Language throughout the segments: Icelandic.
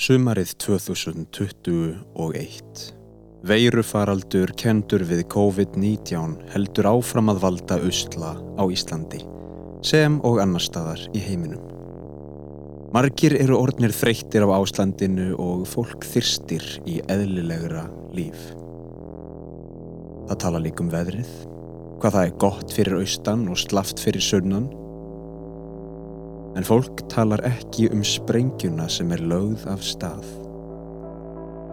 Sumarið 2021. Veirufaraldur kendur við COVID-19 heldur áfram að valda usla á Íslandi, sem og annar staðar í heiminum. Margir eru orðnir þreyttir á áslandinu og fólk þyrstir í eðlilegra líf. Það tala líka um veðrið, hvað það er gott fyrir austan og slaft fyrir sunnan. En fólk talar ekki um sprengjuna sem er lögð af stað.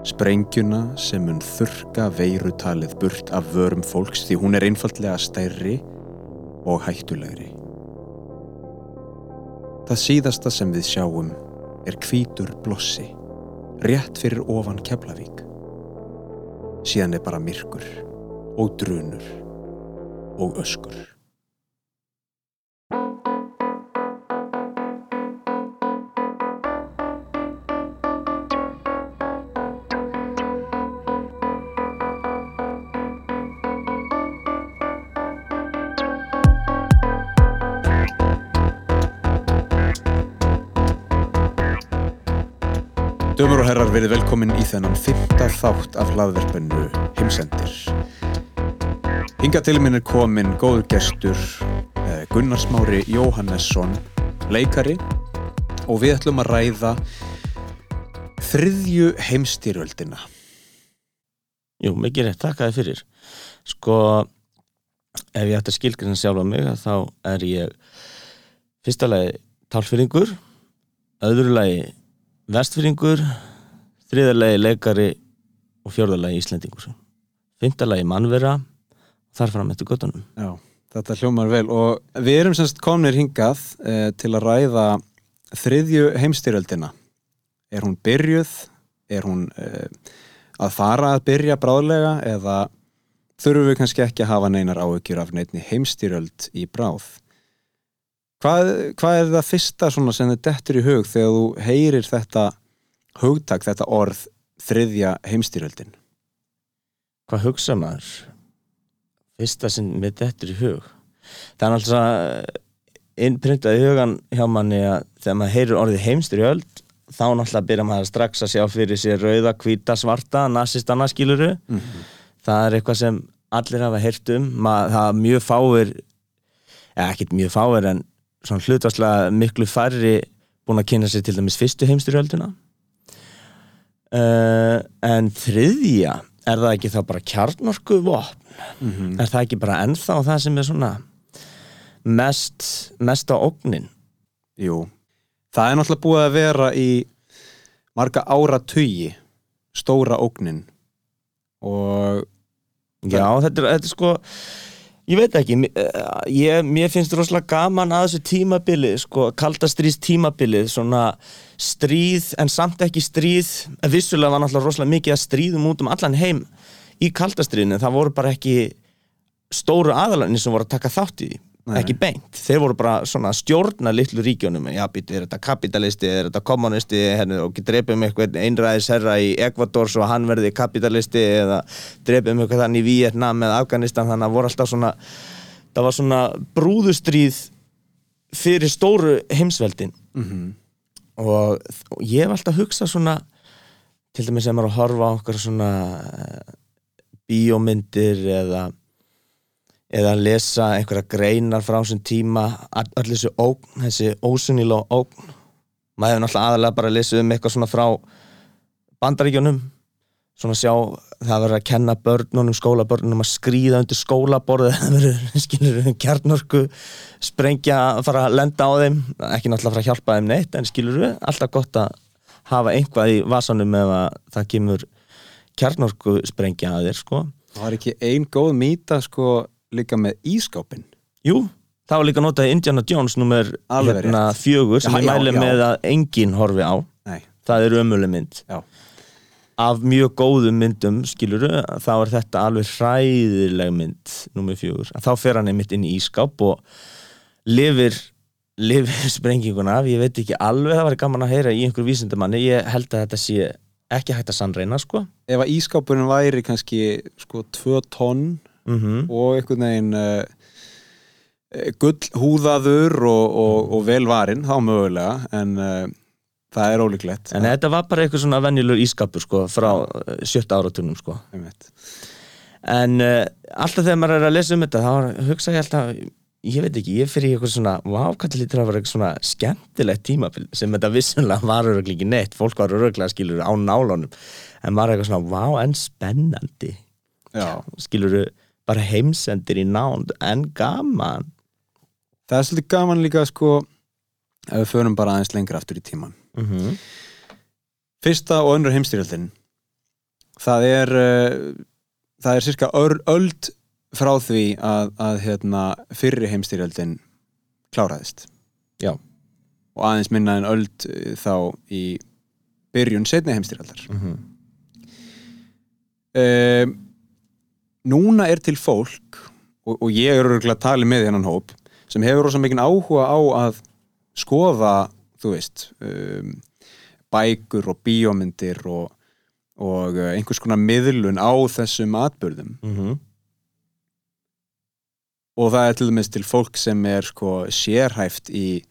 Sprengjuna sem mun þurka veirutalið burt af vörum fólks því hún er einfallega stærri og hættulegri. Það síðasta sem við sjáum er hvítur blossi, rétt fyrir ofan Keflavík. Síðan er bara myrkur og drunur og öskur. Verið velkomin í þennan fymta þátt af hlaðverfinu Heimsendir. Hinga til minn er komin góður gestur eh, Gunnar Smári Jóhannesson, leikari og við ætlum að ræða þriðju heimstýröldina. Jú, mikið rétt, takk að þið fyrir. Sko, ef ég ætti að skilgrina sjálf á mig, þá er ég fyrsta lagi tálfyrringur, öðru lagi vestfyrringur, þriða lagi leikari og fjörða lagi íslendingur. Fymta lagi mannvera, þar fram eftir göttunum. Já, þetta hljómar vel og við erum semst komnir hingað eh, til að ræða þriðju heimstýröldina. Er hún byrjuð? Er hún eh, að fara að byrja bráðlega eða þurfum við kannski ekki að hafa neinar áhugjur af neitni heimstýröld í bráð? Hvað, hvað er það fyrsta sem þið dettur í hug þegar þú heyrir þetta hugtak, þetta orð þriðja heimstýröldin? Hvað hugsa maður? Fyrsta sem mér dettur í hug. Það er náttúrulega innprintað í hugan hjá manni að þegar maður heyrir orðið heimstyrjöld þá náttúrulega byrja maður strax að sjá fyrir sér rauða, hvíta, svarta, nazistana skiluru. Mm -hmm. Það er eitthvað sem allir hafa heyrt um. Maður, það er mjög fáir, eða ekkert mjög fáir en svona hlutvarslega miklu færri búin að kynna sér til dæmis fyrstu heimstyrjölduna. Uh, en þriðja, er það ekki þá bara kjarnorku vopn? Mm -hmm. Er það ekki bara ennþá það sem er svona mest, mest á ógnin? Jú, það er náttúrulega búið að vera í marga ára tugi stóra ógnin og Já, þetta er, þetta er sko ég veit ekki ég, mér finnst rosalega gaman að þessu tímabilið sko, kaldastrýst tímabilið svona stríð en samt ekki stríð vissulega var náttúrulega rosalega mikið að stríðum út um allan heim í kaldastriðinu það voru bara ekki stóru aðalarnir sem voru að taka þátt í því Nei. ekki beint, þeir voru bara svona stjórna litlu ríkjónum, já býtti, er þetta kapitalisti er þetta kommunisti, hérna, og drefum eitthvað einræðisherra í Ekvador svo hann verði kapitalisti eða drefum eitthvað þannig í Vietnam eða Afganistan. Þannig að voru alltaf svona það var svona brúðustríð fyrir stóru heimsveldin. Mm og, og ég hef alltaf hugsað svona til dæmis sem er að horfa okkar svona eh, bíómyndir eða eða að lesa einhverja greinar frá þessum tíma all all þessu ógn, þessi ósunnilega ógn. Maður hefur náttúrulega aðalega bara lesið um eitthvað svona frá bandaríkjunum svona sjá það verður að kenna börnunum, skólabörnunum að skrýða undir skólaborð það verður, skilur, kjarnorku sprengja fara að lenda á þeim. Ekki náttúrulega fara að hjálpa þeim neitt en skilur við, alltaf gott að hafa einhvað í vasanum ef að það kemur kjarnorku sprengja að þér sko. Það var ekki ein góð mýta sko líka með ískápin Jú, það var líka notað í Indiana Jones nummer hérna, fjögur sem Já, ég já, mæli já. með að enginn horfi á. Nei, það er ömuleg mynd. Já. af mjög góðum myndum skiluru, þá er þetta alveg hræðileg mynd nummer fjögur, þá fer hann einmitt inn í ískáp og lifir lifir sprenginguna af, ég veit ekki alveg það var gaman að heyra í einhver vísindamanni. Ég held að þetta sé ekki hægt að sannreina sko. Ef að ískápurinn væri kannski sko tvö tonn mm og einhvern veginn uh, gull húðaður og, og, og velvarinn þá mögulega en uh, það er ólíklegt. En þetta var bara eitthvað svona venjulegur ískapur sko, frá eh, sjötta áratunum sko. En alltaf þegar maður er að lesa um þetta þá hugsa ég alltaf ég veit ekki, ég fyrir í eitthvað svona vákallir lítur að vera eitthvað svona skemmtilegt tímabil sem þetta vissulega var öruglega ekki neitt. Fólk var öruglega skilur á nálunum. En er eitthvað svona, vá en spennandi. Já, skilur bara heimsendir í nánd en gaman það er svolítið gaman líka sko ef við förum bara aðeins lengra aftur í tíman mm -hmm. Fyrsta og önnur heimstyrjöldin það er uh, það er cirka öld frá því að, að hérna, fyrri heimstyrjöldin kláraðist Já. og aðeins minna en öld uh, þá í byrjun setni heimstyrjöldar Mm -hmm. um, núna er til fólk og, og ég er örgulega að tala með hennan hóp sem hefur rosa mikinn áhuga á að skoða, þú veist um, bækur og bíómyndir og, og uh, einhvers konar miðlun á þessum atbyrðum Mm -hmm. og það er til dæmis til fólk sem er sko sérhæft í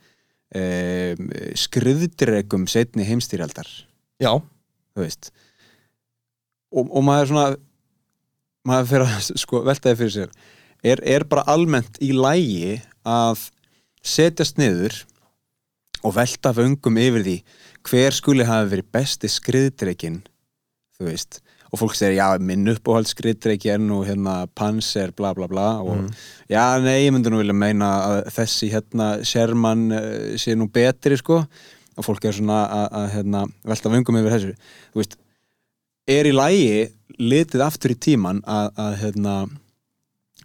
um, skriðdregum setni heimstýrjaldar Já, þú veist. Og, og maður svona maður fyrir að sko, veltaði fyrir sér. Er, er bara almennt í lægi að setjast niður og velta vöngum yfir því hver skuli hafi verið besti skriðdreikin þú veist? Og fólk segir já, minn uppáhald skriðdreiki er nú hérna panser bla bla bla og Mhm. já, nei, ég myndi nú vilja meina að þessi hérna Sherman uh, sé nú betri sko. Og fólk er svona að hérna, velta vöngum yfir þessu. Þú veist, er í lægi litið aftur í tíman að, að hérna,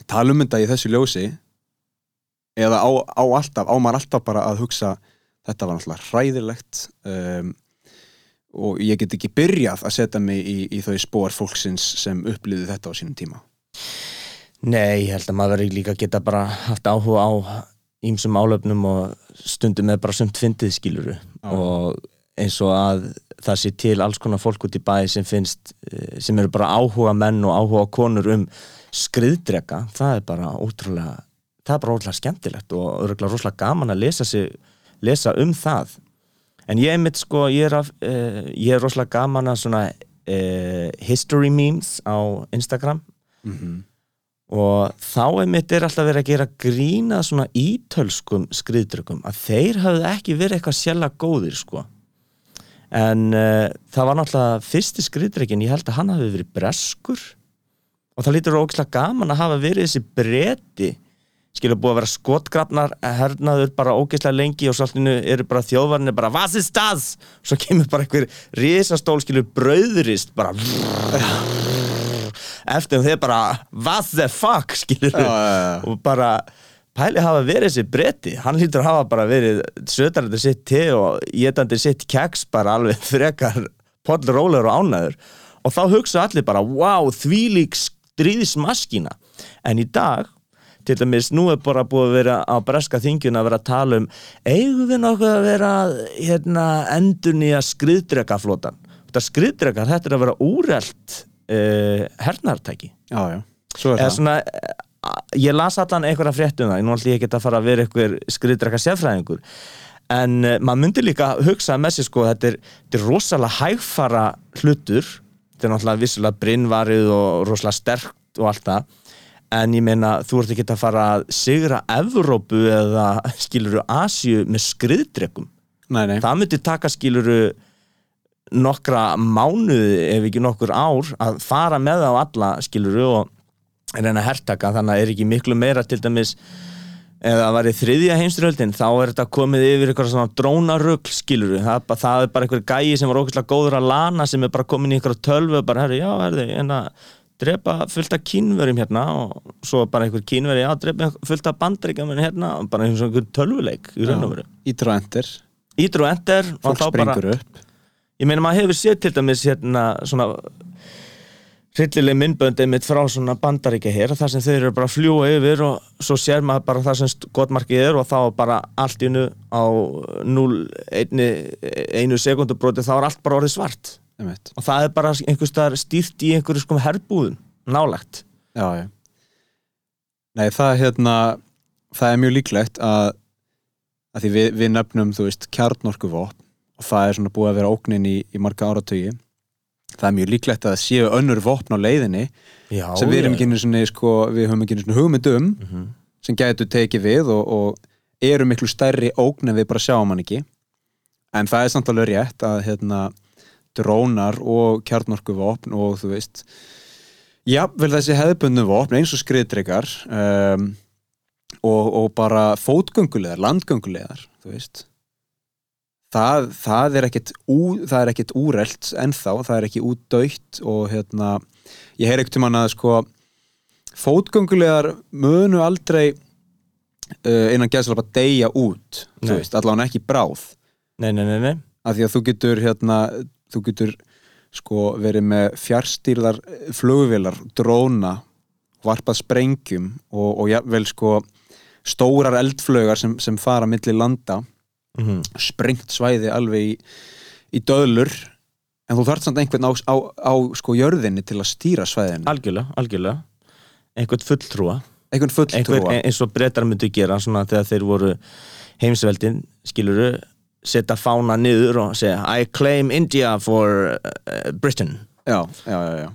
tala um þetta í þessu ljósi eða á, á alltaf, á maður alltaf bara að hugsa þetta var náttúrulega hræðilegt um, og ég get ekki byrjað að setja mig í, í þau spór fólksins sem upplýði þetta á sínum tíma. Nei, ég held að maður líka geta bara haft áhuga á ímsum álöfnum og stundum með bara sumt fyndið skiluru og eins og að það sé til alls konar fólk út í bæ sem finnst eh, sem eru bara áhuga menn og áhuga konur um skriðdrega það er bara ótrúlega það er bara ótrúlega skemmtilegt og örgulega rosalega gaman að lesa, sig, lesa um það. En ég einmitt sko ég er, af, uh, ég er rosalega gaman að svona uh, history memes á Instagram. Mm -hmm. og þá einmitt er alltaf verið að gera grína svona ítölskum skriðdrökkum að þeir hafðu ekki verið eitthvað sjálfa góðir sko en uh, það var náttúrulega fyrsti skriðdrökkin, ég held að hann hafi verið breskur. Og það lítur ógislega gaman að hafa verið þessi breti. Skilur búið að vera skotgrafnar hernaður bara ógeðslega lengi og svolítinu eru bara þjóðvarnir bara was ist das? svo kemur bara einhver risastól skilur brauðurist bara eftir og þeir bara what the fuck? Já. og bara pæli hafa verið þessi bretti hann lítur að hafa bara verið sötarandi sitt te og getandi sitt keks bara alveg frekar pollrólegur og ánæður og þá hugsa allir bara wow þvílík stríðismaskína en í dag til dæmis nú er bara búið að vera á breska þingjun að vera að tala um eigum við nokkuð að vera hérna, endur nýja skriðdregaflotan þetta skriðdregar, þetta er að vera úrelt uh, hernartæki já, já, svo er eða það. svona eh, ég las allan einhverja frétt um það nú ætlum ég ekki að fara að vera einhver skriðdreka sérfræðingur. En uh, maður myndi líka hugsa með sér sko þetta er, þetta er rosalega hægfara hlutur. Þetta er náttúrulega vissulega brinnvarið og rosalega sterkt og allt það. En ég meina þú ert ekki að fara að sigra Evrópu eða skiluru Asíu með skriðdrekum? Nei, nei, það myndi taka skiluru nokkra mánuði ef ekki nokkur ár að fara með það á alla skiluru og reyna að hertaka þannig að er ekki miklu meira til dæmis eða það var í þriðja heimstyrjöldin þá er þetta komið yfir eitthvað svona drónarugl skiluru, það, er bara- það er bara einhver gæi sem var ógeðslega góður að lana sem er bara komin í einhverja tölvu og bara, herri, já, herri, en að drepa fullt af kínverjum hérna og svo bara einhver kínveri, já, drepa fullt af bandríkjum hérna, og bara eins og einhver tölvuleik í raun og veru. ídra endur Ídru og ender og fólk þá bara springur upp. Ég meina maður hefur séð til dæmis hérna svona hryllileg myndbönd einmitt frá svona bandaríkja hér þar sem þeir eru bara að fljúa yfir og svo sér maður bara það sem gotmarkið er og þá bara allt í nu á 0, einni, einu sekundubróti þá er allt bara orðið svart. Einmitt. og það er bara einhvers staðar stýrt í einhverju sko herbúðum nálagt já, já. Nei, það hérna það er mjög líklegt að, að því við, við nefnum, þú veist, kjarnorkuvopn og það er svona búið að vera ógnin í, í marga áratögi það er mjög líklegt að það séu önnur vopn á leiðinni já, sem við einu svona, sko, við höfum ekki einu svona hugmynd um Mhm. sem gætu tekið við og, og eru miklu stærri ógn en við bara sjáum hann ekki en það er samt alveg rétt að hérna, drónar og kjarnorkuvopn og þú veist já, vel þessi hefðbundnu vopn eins og skriðdreikar um, og, og bara fótgöngulegar, landgöngulegar þú veist það, það er ekkit er ekkit úrelt ennþá, það er ekki útdautt og hérna, ég heyr ekkert um hann að sko fótgöngulegar munu aldrei uh, innan gæðslega bara deyja út þú veist, allavega ekki bráð. Nei, nei, nei, nei. af því að þú getur hérna, þú getur sko verið með fjárstýrðar flugvélar, dróna varpað sprengjum og, og jafnvel sko stórar eldflögar sem, sem fara milli landa Mm sprengt svæði alveg í, í döðlur en þú þarft samt einhvern á, á, á sko jörðinni til að stýra svæðinu. Algjörlega, algjörlega. Einhvern fulltrúa. Einhvern einhver, fulltrúa eins og brettar myndu gera svona þegar þeir voru heimsveldin skiluru, setja fána niður og segja I claim India for uh, Britain. Já, já, já, já.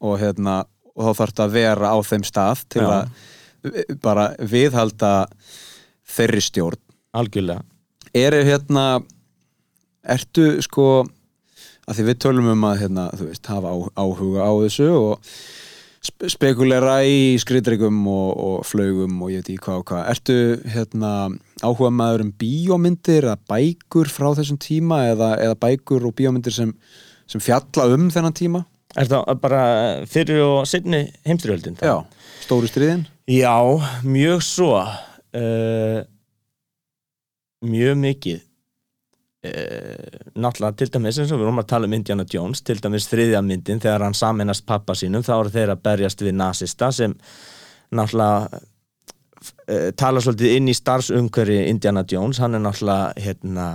og hérna og þá þarf að vera á þeim stað til Já. að bara viðhalda þeirri stjórn. Algjörlega eru hérna ertu sko að því við tölum um að hérna, þú veist, hafa áhuga á þessu og spe spekulera í skriðdryggum og, og flaugum og ég veit ekki hvað og hvað. Ertu hérna áhuga maður um bíómyndir eða bækur frá þessum tíma eða, eða bækur og bíómyndir sem, sem fjalla um þennan tíma? Er það bara fyrir og setni heimstyrjöldin? já, stóru stríðin? Já, mjög svo. Uh, mjög mikið uh, náttúrulega til dæmis eins og við erum að tala um Indiana Jones til dæmis þriðja myndin þegar hann saminast pappa sínum þá eru þeir að berjast við nasista sem náttúrulega uh, tala svolítið inn í starfsumhverfi Indiana Jones, hann er náttúrulega hérna,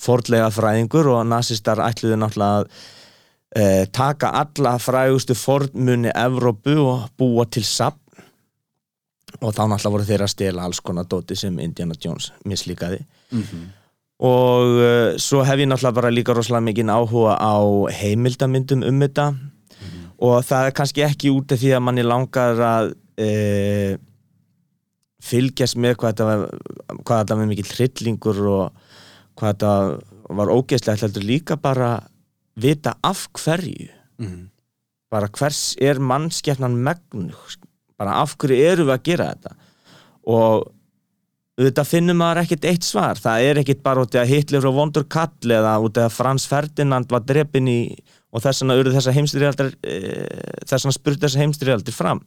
fordlega fræðingur og nasistar ætluðu náttúrulega að uh, taka alla frægustu fordmunni Evrópu og búa til sapn og þá náttúrulega voru þeir að stela alls konar dóti sem Indiana Jones mislíkaði og uh, svo hef ég náttúrulega bara líka rosalega mikinn áhuga á heimildamyndum um þetta. Og það er kannski ekki út af því að manni langar að uh, fylgjast með hvað þetta var, hvað þetta var mikill hryllingur og hvað þetta var ógeðslegt heldur líka bara vita af hverju. Mm. bara hvers er mannskefnan megnu bara af hverju eru við að gera þetta? Og auðvitað finnum maður ekkert eitt svar. Það er ekkert bara út í að Hitler og vondur kall eða út í að Frans Ferdinand var drepin í og þess vegna urðu þessa heimstyrjaldir e, þess vegna spurði þessa heimstyrjaldir fram.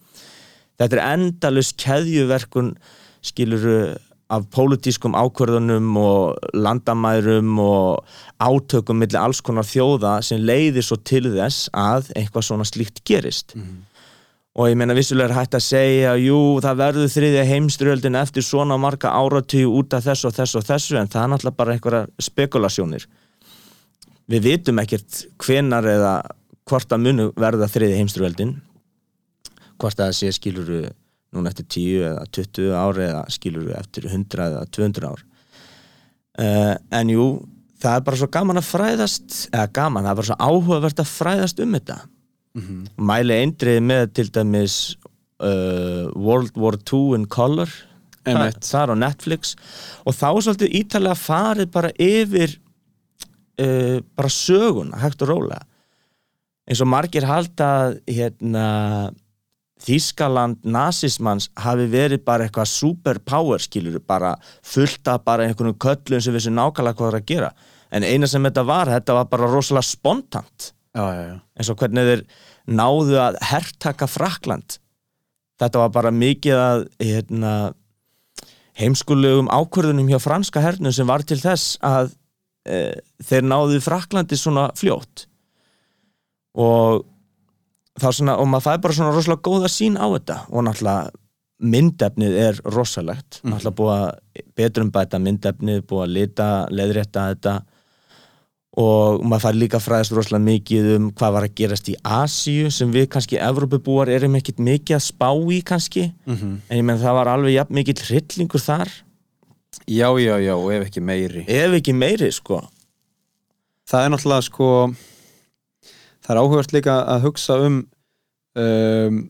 Þetta er endalus keðjuverkun skiluru af pólitískum ákvörðunum og landamærum og átökum millir alls konar þjóða sem leiðir svo til þess að eitthvað svona slíkt gerist og ég meina vissulega er hægt að segja jú það verður þriðja heimstyrjöldin eftir svona marga áratíu út af þessu og þessu og þessu en það er náttúrulega bara einhverja spekulasjónir við vitum ekkert hvenar eða hvort að munu verða þriðja heimstyrjöldin hvort að sé skiluru núna eftir 10 eða 20 ári eða skiluru eftir 100 eða 200 ár. Uh, en jú það er bara svo gaman að fræðast eða gaman, það er bara svo áhugavert að fræðast um þetta mæli eindrið með til dæmis uh, World War II in Color. Það er á Netflix. Og þá er svolítið ítalega farið bara yfir uh, bara söguna, hægt og rólega. Eins og margir halda hérna Þískaland nazismans hafi verið bara eitthvað superpower skilur bara fullt af bara einhvern köllum sem vissi nákvæmlega hvað það er að gera. En eina sem þetta var, þetta var bara rosalega spontant eins og hvernig þeir náðu að herrtaka Frakland þetta var bara mikið að hérna, heimskulegum ákvörðunum hjá franska hernum sem var til þess að e, þeir náðu Fraklandi svona fljótt. Og þá svona, og maður fæði bara svona rosalega góða sín á þetta. Og náttúrulega myndefnið er rosalegt. Mhm. náttúrulega búið að betrumbæta myndefnið, búið að lita leðrétta þetta og maður fær líka fræðast rosalega mikið um hvað var að gerast í Asíu sem við kannski Evrópubúar erum ekkit mikið að spá í kannski. Mm en ég menn það var alveg jafn mikill hryllingur þar. Já, já, já, ef ekki meiri. Ef ekki meiri sko. Það er náttúrulega sko það er áhugast líka að hugsa um um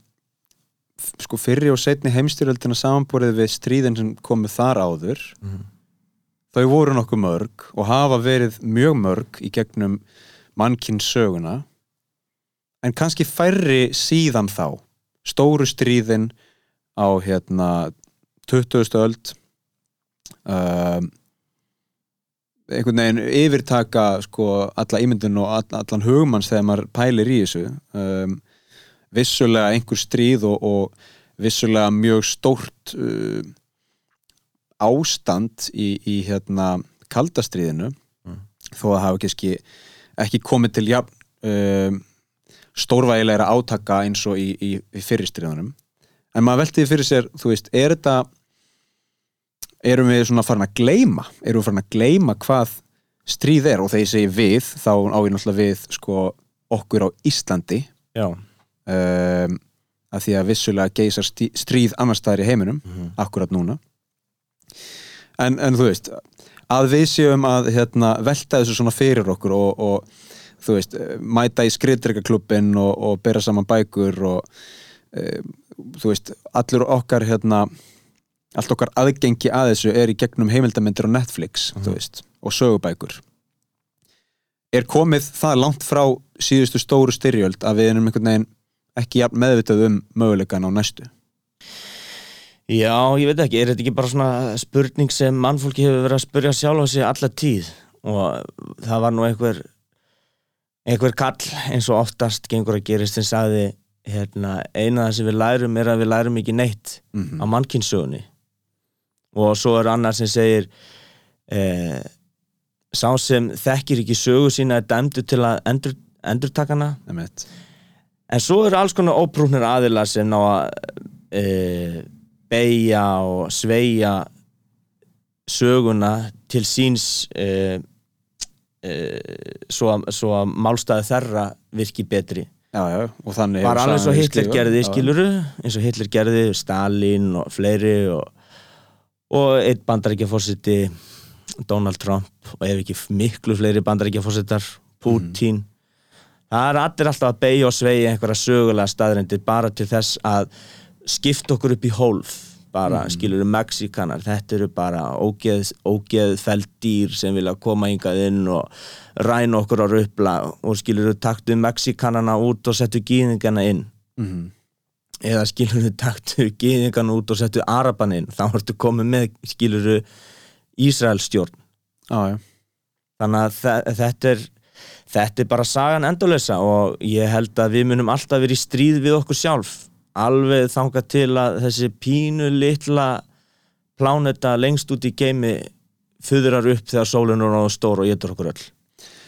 sko fyrri og setni heimstyrjöldina samanborið við stríðin sem komu þar áður. Mhm. Þau voru nokkuð mörg og hafa verið mjög mörg í gegnum mannkins söguna en kannski færri síðan þá stóru stríðin á hérna 20. öld um, einhvern veginn yfirtaka sko alla ímyndun og all, allan hugmanns þegar maður pælir í þessu um, vissulega einhver stríð og, og vissulega mjög stórt uh, ástand í, í hérna kaldastríðinu Mm. þó að hafa kannski ekki komið til jafn um, stórvægilegra átaka eins og í, í, í fyrirstríðunum en maður veltiði fyrir sér, þú veist, er þetta erum við svona farin að gleyma erum við farin að gleyma hvað stríð er og þegar ég segi við þá á ég náttúrulega við sko okkur á Íslandi um, að því að vissulega geysar stríð annars staðar í heiminum Mhm. akkurat núna en, en þú veist að við séum að hérna, velta þessu svona fyrir okkur og, og þú veist, mæta í skriðdryggaklubbin og, og bera saman bækur og e, þú veist, allur okkar hérna, allt okkar aðgengi að þessu er í gegnum heimildamindir á Netflix, þú veist, og sögubækur. Er komið það langt frá síðustu stóru styrjöld að við erum einhvern veginn ekki meðvitað um möguleikan á næstu Já, ég veit ekki, er þetta ekki bara svona spurning sem mannfólki hefur verið að spurja sjálf á sig alla tíð? Og það var nú einhver einhver kall eins og oftast gengur að gerist sem sagði hérna, eina það sem við lærum er að við lærum ekki neitt mm á mannkynnssögunni og svo er annar sem segir eh, sá sem þekkir ekki sögu sína er dæmdu til að endur, endurtakana -hmm. En svo eru alls konar óprúknir aðilar sem ná að e, beigja og sveigja söguna til síns e, e, svo, að, svo að málstæði þeirra virki betri. já, já, og þannig Bara hefur alveg eins og Hitler gerði, skiluru, eins og Hitler gerði, Stalin og fleiri og, og eitt bandaríkjafórsiti, Donald Trump og ef ekki miklu fleiri bandaríkjafórsitar, Putin. Það er allir alltaf að beigja og sveigja einhverja sögulega staðrendir bara til þess að skipta okkur upp í hólf bara, mm. skilur Mexikanar, þetta eru bara ógeð, ógeðfeld dýr sem vilja koma hingað inn og ræna okkur á rupla og skilur taktu Mexikanana út og settu gýðingana inn Mhm. eða skilur taktu gýðingana út og settu Araban inn, þá ertu komið með skilur Ísraelstjórn já, já. þannig að þe- þetta er þetta er bara sagan endalösa og ég held að við munum alltaf verið í stríð við okkur sjálf alveg þangað til að þessi pínu litla pláneta lengst út í geimi fuðrar upp þegar sólinn er stór og getur okkur öll.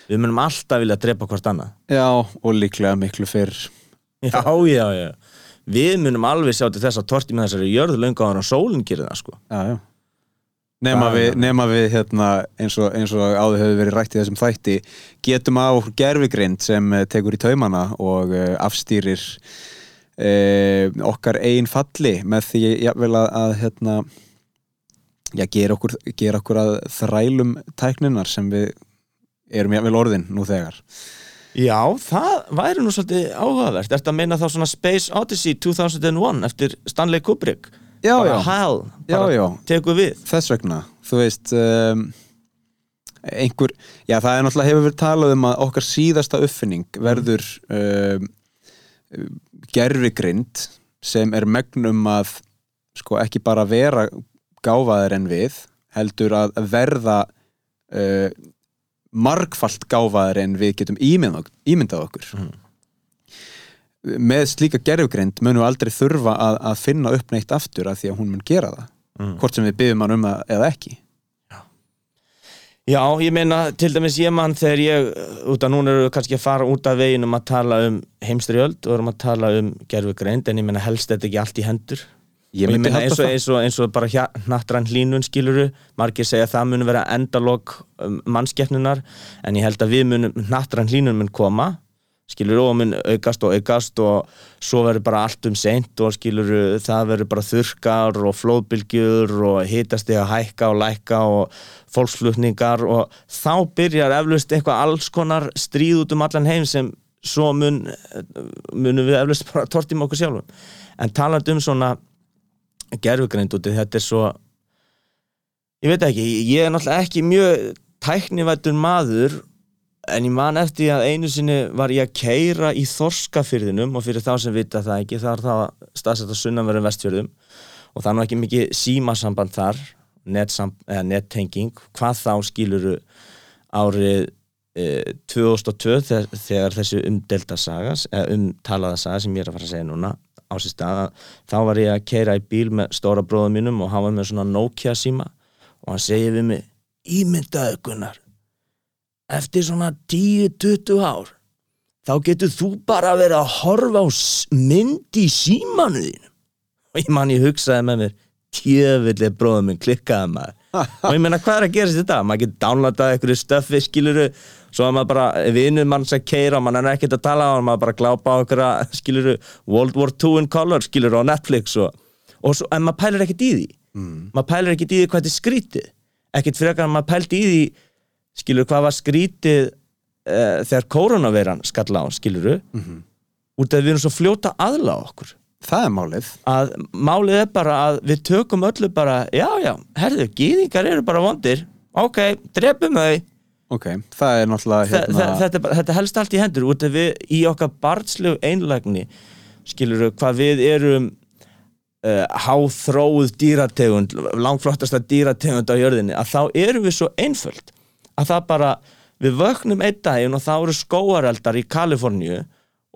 Við munum alltaf vilja drepa hvort annað. Já, og líklega miklu fyrr. Já, já, já. Við munum alveg sjá til þess að torti með þessari jörðu löngu áður en sólinn gerir það sko. Já, já. Já, við, nema við hérna, eins, og, eins og áður hefur verið rætt í þessum þætti getum af okkur gerfigrind sem eh, tekur í taumana og uh, afstýrir uh, okkar eigin falli með því jafnvel að, að hérna, já, gera, okkur, gera okkur að þrælum tækninar sem við erum jafnvel orðin nú þegar Já, það væri nú svolítið áhugavert Ertu að meina þá svona Space Odyssey 2001 eftir Stanley Kubrick Já, bara já. HAL, Já, bara já. tekur við þess vegna, þú veist um, einhver, já það er náttúrulega hefur verið talað um að okkar síðasta uppfinning verður um, gerfigrind sem er megnum að sko ekki bara vera gáfaðir en við heldur að verða uh, margfalt gáfaðir en við getum ímyndað, ímyndað okkur. Með slíka gerfgrind munum við aldrei þurfa að, að finna upp neitt aftur af því að hún mun gera það. Mm. hvort sem við byggjum hann um það eða ekki Já, ég meina til dæmis ég mann þegar ég út af núna erum við kannski að fara út af veginn um að tala um heimstriöld og erum að tala um gerfugreind en ég meina helst þetta ekki allt í hendur. Ég og ég meina eins og, eins, og, eins og bara hnattrann hlínun skiluru margir segja að það mun vera endalok um, mannskeppnunar en ég held að við munum hnattrann hlínun mun koma skilur og mun aukast og aukast og svo verður bara allt um seint og skilur það verður bara þurrkar og flóðbylgjur og hitast að hækka og lækka og fólksflutningar og þá byrjar eflust eitthvað alls konar stríð út um allan heim sem svo mun munum við eflust bara tortim okkur sjálfum. En talað um svona gerfugreind út í þetta er svo ég veit ekki, ég er náttúrulega ekki mjög tæknivættur maður en ég man eftir að einu sinni var ég að keira í Þorskafyrðinum og fyrir þá sem vita það ekki það er það staðsett á sunnanverðum vestfjörðum og það er nú ekki mikið símasamband þar nettenging, hvað þá skiluru árið e, 2002 þegar, þegar þessu umdelta saga, umtalaða saga sem ég er að fara að segja núna á sér stað þá var ég að keira í bíl með stóra bróðum mínum og hann var með svona Nokia síma og hann segið við mig ímyndaðu Gunnar eftir svona 10-20 ár þá getur þú bara verið að horfa á mynd í símanuðinu og ég man ég hugsaði með mér tjöfillir bróðum minn klikkaði maður. Og ég meina hvað er að gera þetta maður getur downloadað einhverju stöfi skiluru svo að maður bara vinnur mann sem keira og mann er ekkert að tala á hann maður bara glápa á einhverja skiluru World War II in color skiluru á Netflix og, og svo, en maður pælir ekkert í því. Mm. maður pælir ekkert í því hvað þetta skrítið. Ekkert frekar að maður pældi í því skilur hvað var skrítið uh, þegar koronaveiran skall á skiluru mm -hmm. út af að við erum svo fljóta aðla okkur. Það er málið. Að málið er bara að við tökum öllu bara já já, herðu, gýðingar eru bara vondir. Ok, drefum þau. Ok, það er náttúrulega hérna... Þa, þetta, bara, þetta helst allt í hendur. Út af við í okkar barnslegu einlægni skiluru hvað við erum uh, háþróð dýrategund langflottasta dýrategund á jörðinni að þá erum við svo einföld að það bara, við vöknum einn daginn og þá eru skóareldar í Kaliforníu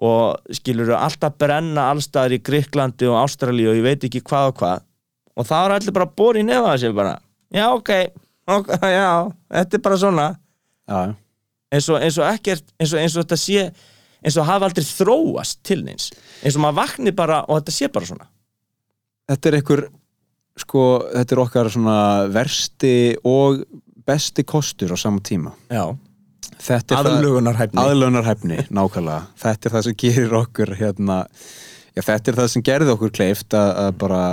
og skilur við alltaf brenna allstaðar í Gríklandi og Ástralíu og ég veit ekki hvað og hvað. Og það er allir bara bóri nefa þessi bara, já ok, okay já, þetta er bara svona. Já. eins og, eins og ekkert eins og, eins og þetta sé eins og hafa aldrei þróast til neins. Eins og maður vakni bara og þetta sé bara svona. Þetta er einhver sko, þetta er okkar svona versti og besti kostur á sama tíma. Aðlögunarhæfni. Aðlögunarhæfni, nákvæmlega. Þetta er það sem gerir okkur hérna, já, þetta er það sem gerði okkur kleift að, að bara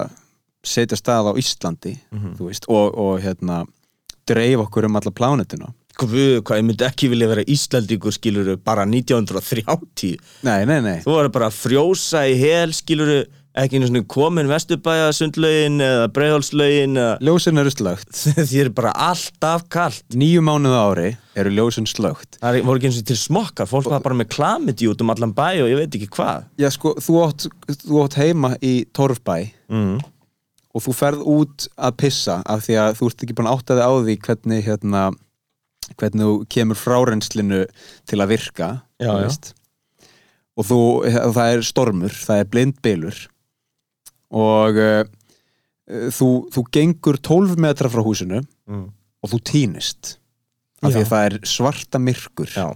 setja stað á Íslandi mm -hmm. veist, og, og hérna dreif okkur um alla plánetuna Guð, hvað, ég myndi ekki vilja vera Íslandíkur skiluru bara 1930 Nei, nei, nei. Þú var bara að frjósa í hel skiluru ekki einu svona komin vestubæja sundlaugin eða breiðhólslaugin Ljósin eru slögt Því er bara alltaf kallt Nýju mánuða ári eru ljósin slögt Það voru ekki eins og til smokkar, fólk var bara með klamiti út um allan bæ og ég veit ekki hvað. Já sko, þú átt, þú átt heima í Torfbæ mm. og þú ferð út að pissa af því að þú ert ekki búin áttaði á því hvernig hérna hvernig þú kemur fráreinslinu til að virka já, já. og þú, það er stormur, það er blindbilur og uh, þú, þú gengur 12 metra frá húsinu mm. og þú týnist af því að það er svarta myrkur Já.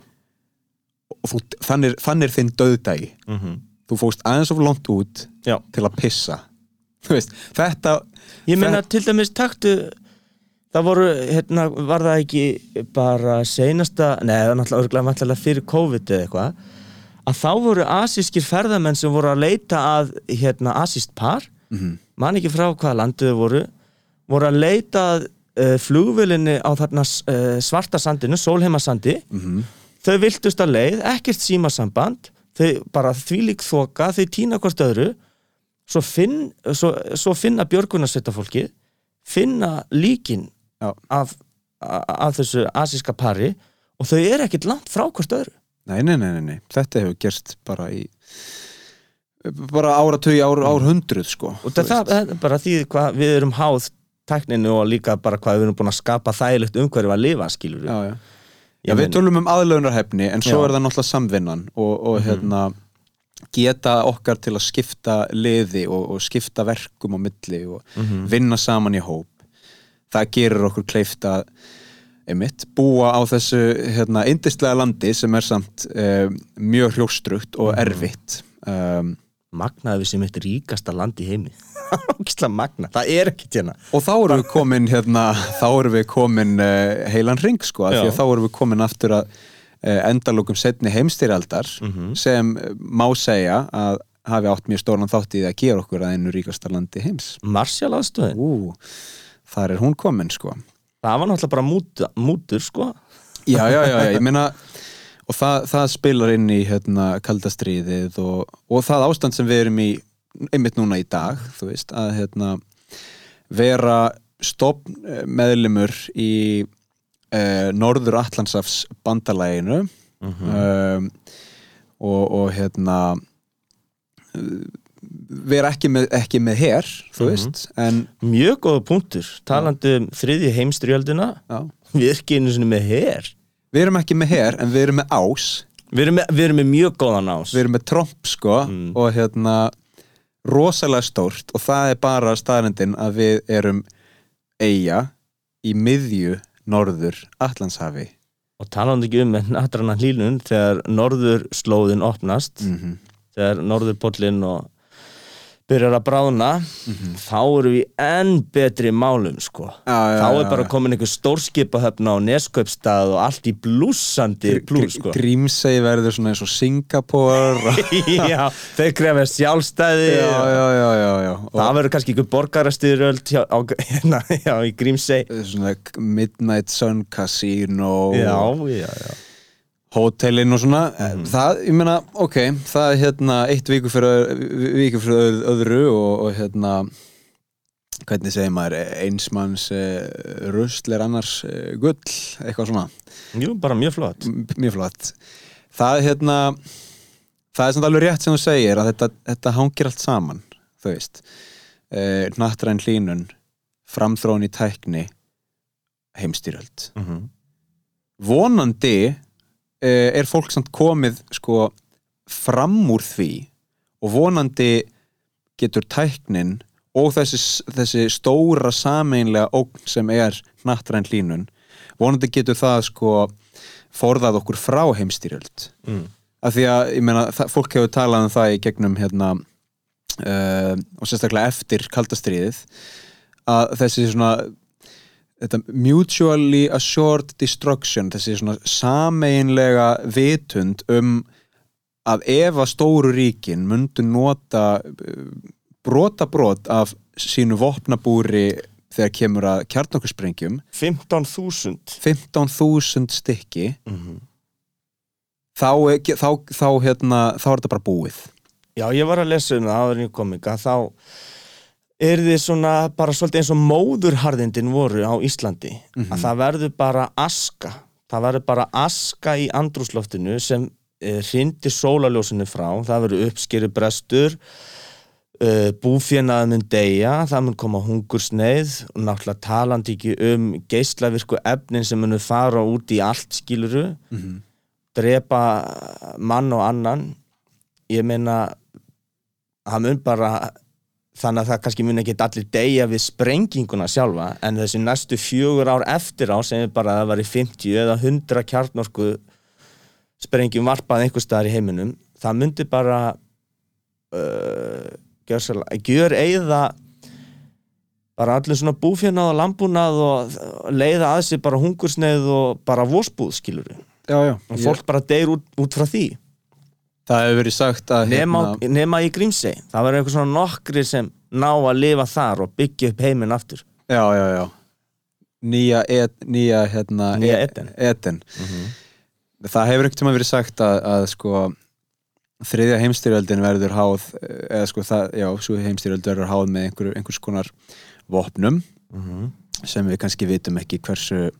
og þú, þannig, þannig er þinn döðdægi mm -hmm. þú fóst aðeins of langt út Já. til að pissa veist, þetta ég meina til dæmis taktu það voru, hérna, var það ekki bara seinasta, neða náttúrulega náttúrulega fyrir COVID eða eitthvað að þá voru asískir ferðamenn sem voru að leita að hérna, asíst par. Mm -hmm. man ekki frá hvaða landuðu voru. Voru að leita að uh, flugvölinni á þarna uh, svarta sandinu, sólheimasandi. Mm -hmm. þau viltust að leið, ekkert símasamband. Þau bara þvílík þoka þau týna hvort öðru. Svo, finn, svo, svo finna björgunarsveitafólki finna líkin af, af þessu asíska pari og þau eru ekkert langt frá hvort öðru Nei, nei, nei, nei, þetta hefur gerst bara í bara áratögi ár, ár hundruð sko og það, er bara því hvað við erum háð tekninu og líka bara hvað við erum búin að skapa þægilegt umhverju að lifa skilur við Já, já, já við tölum um aðlögnarhefni en svo er það náttúrulega samvinnan og, og mm -hmm. hérna geta okkar til að skipta liði og, og skipta verkum á milli og mm -hmm. vinna saman í hóp. Það gerir okkur kleift að einmitt, búa á þessu hérna, indistlega landi sem er samt um, mjög hljóstrugt og mhm. erfitt. Um, Magnaði við sem eitt ríkasta land í heimi. Magna, það er ekkert hérna. Og þá erum við komin hérna, þá erum við komin uh, heilan ring sko, því að þá erum við komin aftur að endalókum setni heimstyrjaldar Mhm. sem eh, má segja að hafi átt mjög stóran þátt í því að gera okkur að einu ríkasta landi heims. Marshall aðstöðin, þar er hún komin sko það var náttúrulega bara mútur, mútur sko. Já, já, já, já, ég meina og það, það spilar inn í hérna, kaldastríðið og, og það ástand sem við erum í einmitt núna í dag, þú veist að hérna, vera stopn meðlimur í uh, Norður Atlantsafs bandalæginu um, og, og hérna vera ekki með, ekki með her, þú veist en Mjög góða punktur, talandi um þriðju heimstyrjöldina já, Við erum ekki einu sinni með her. Við erum ekki með her en við erum með ás. Við erum með, við erum með mjög góðan ás. Við erum með tromp sko Mm. og hérna rosalega stórt og það er bara staðrendin að við erum eiga í miðju norður Allandshafi Og talandi ekki um með natrana hlýnun Þegar norður slóðin opnast mm Þegar norðurpollin og byrjar að bráðna Þá erum við enn betri málum sko. Já, já, Þá já, er bara já. komin einhver stórskipahöfn á Neskaupstað og allt í blúsandi plús sko. Grímsey verður svona eins og Singapore og... Já, þau krefja sjálfstæði. Já, já, já, já, já. Það og verður kannski einhver borgarastyröld hjá, hérna, já, í Grímsey. Svona Midnight Sun Casino. Já, og já, já hótelin og svona. Mhm. það, ég meina, ok, það er hérna eitt viku fyrir, viku fyrir öð- öðru og, og hérna hvernig segir maður, einsmanns uh, rusl er annars uh, gull, eitthvað svona. Jú, bara mjög flott. M- mjög flott. Það er hérna það er samt alveg rétt sem þú segir að þetta, þetta hangir allt saman þú veist. Uh, nattræn hlínun framþróun í tækni heimstýröld mm -hmm. vonandi er fólk samt komið sko fram úr því og vonandi getur tæknin og þessi, þessi stóra sameinlega ógn sem er nattræn hlínun vonandi getur það sko forðað okkur frá heimstýrjöld mm. af því að, ég meina, það, fólk hefur talað um það í gegnum hérna uh, og sérstaklega eftir kaldastriðið að þessi svona þetta mutually assured destruction þessi svona sameinlega vitund um að ef að stóru ríkin myndu nota uh, brota brot af sínu vopnabúri þegar kemur að kjarnokkursprengjum 15.000 15.000 stykki. Mm -hmm. þá, er- þá, þá, hérna, þá er þetta bara búið. Já, ég var að lesa um það áður en ég kom ekki að þá er þið svona bara svolítið eins og móðurharðindin voru á Íslandi. Að það verður bara aska. Það verður bara aska í andrúsloftinu sem e, hrindir sólaljósinu frá, það verður uppskeri brestur uh, búfénað mun deyja, það mun koma hungursneið og náttúrulega talandi ekki um geislavirku efnin sem munu fara út í allt skiluru drepa mann og annan. Ég meina það mun bara þannig að það kannski mun ekki allir deyja við sprenginguna sjálfa en þessi næstu fjögur ár eftir á sem er bara að það var í 50 eða 100 kjarnorku sprengjum varpað einhver staðar í heiminum það myndi bara uh, gjör, gjör eigða bara allir svona búfjörnað og lambúnað og leiða að sig bara hungursneið og bara vósbúð skilur já, já. og fólk bara deyr út, út frá því það hefur verið sagt að nema, nema í Grímsey. Það verður eitthvað svona nokkri sem ná að lifa þar og byggja upp heiminn aftur. Já, já, já. Nýja, et, nýja, hérna, Nýja e- Eden. Eden. það hefur ekkert tíma verið sagt að, að sko þriðja heimstyrjöldin verður háð eða sko það, já, svo heimstyrjöld verður háð með einhver, einhvers konar vopnum sem við kannski vitum ekki hversu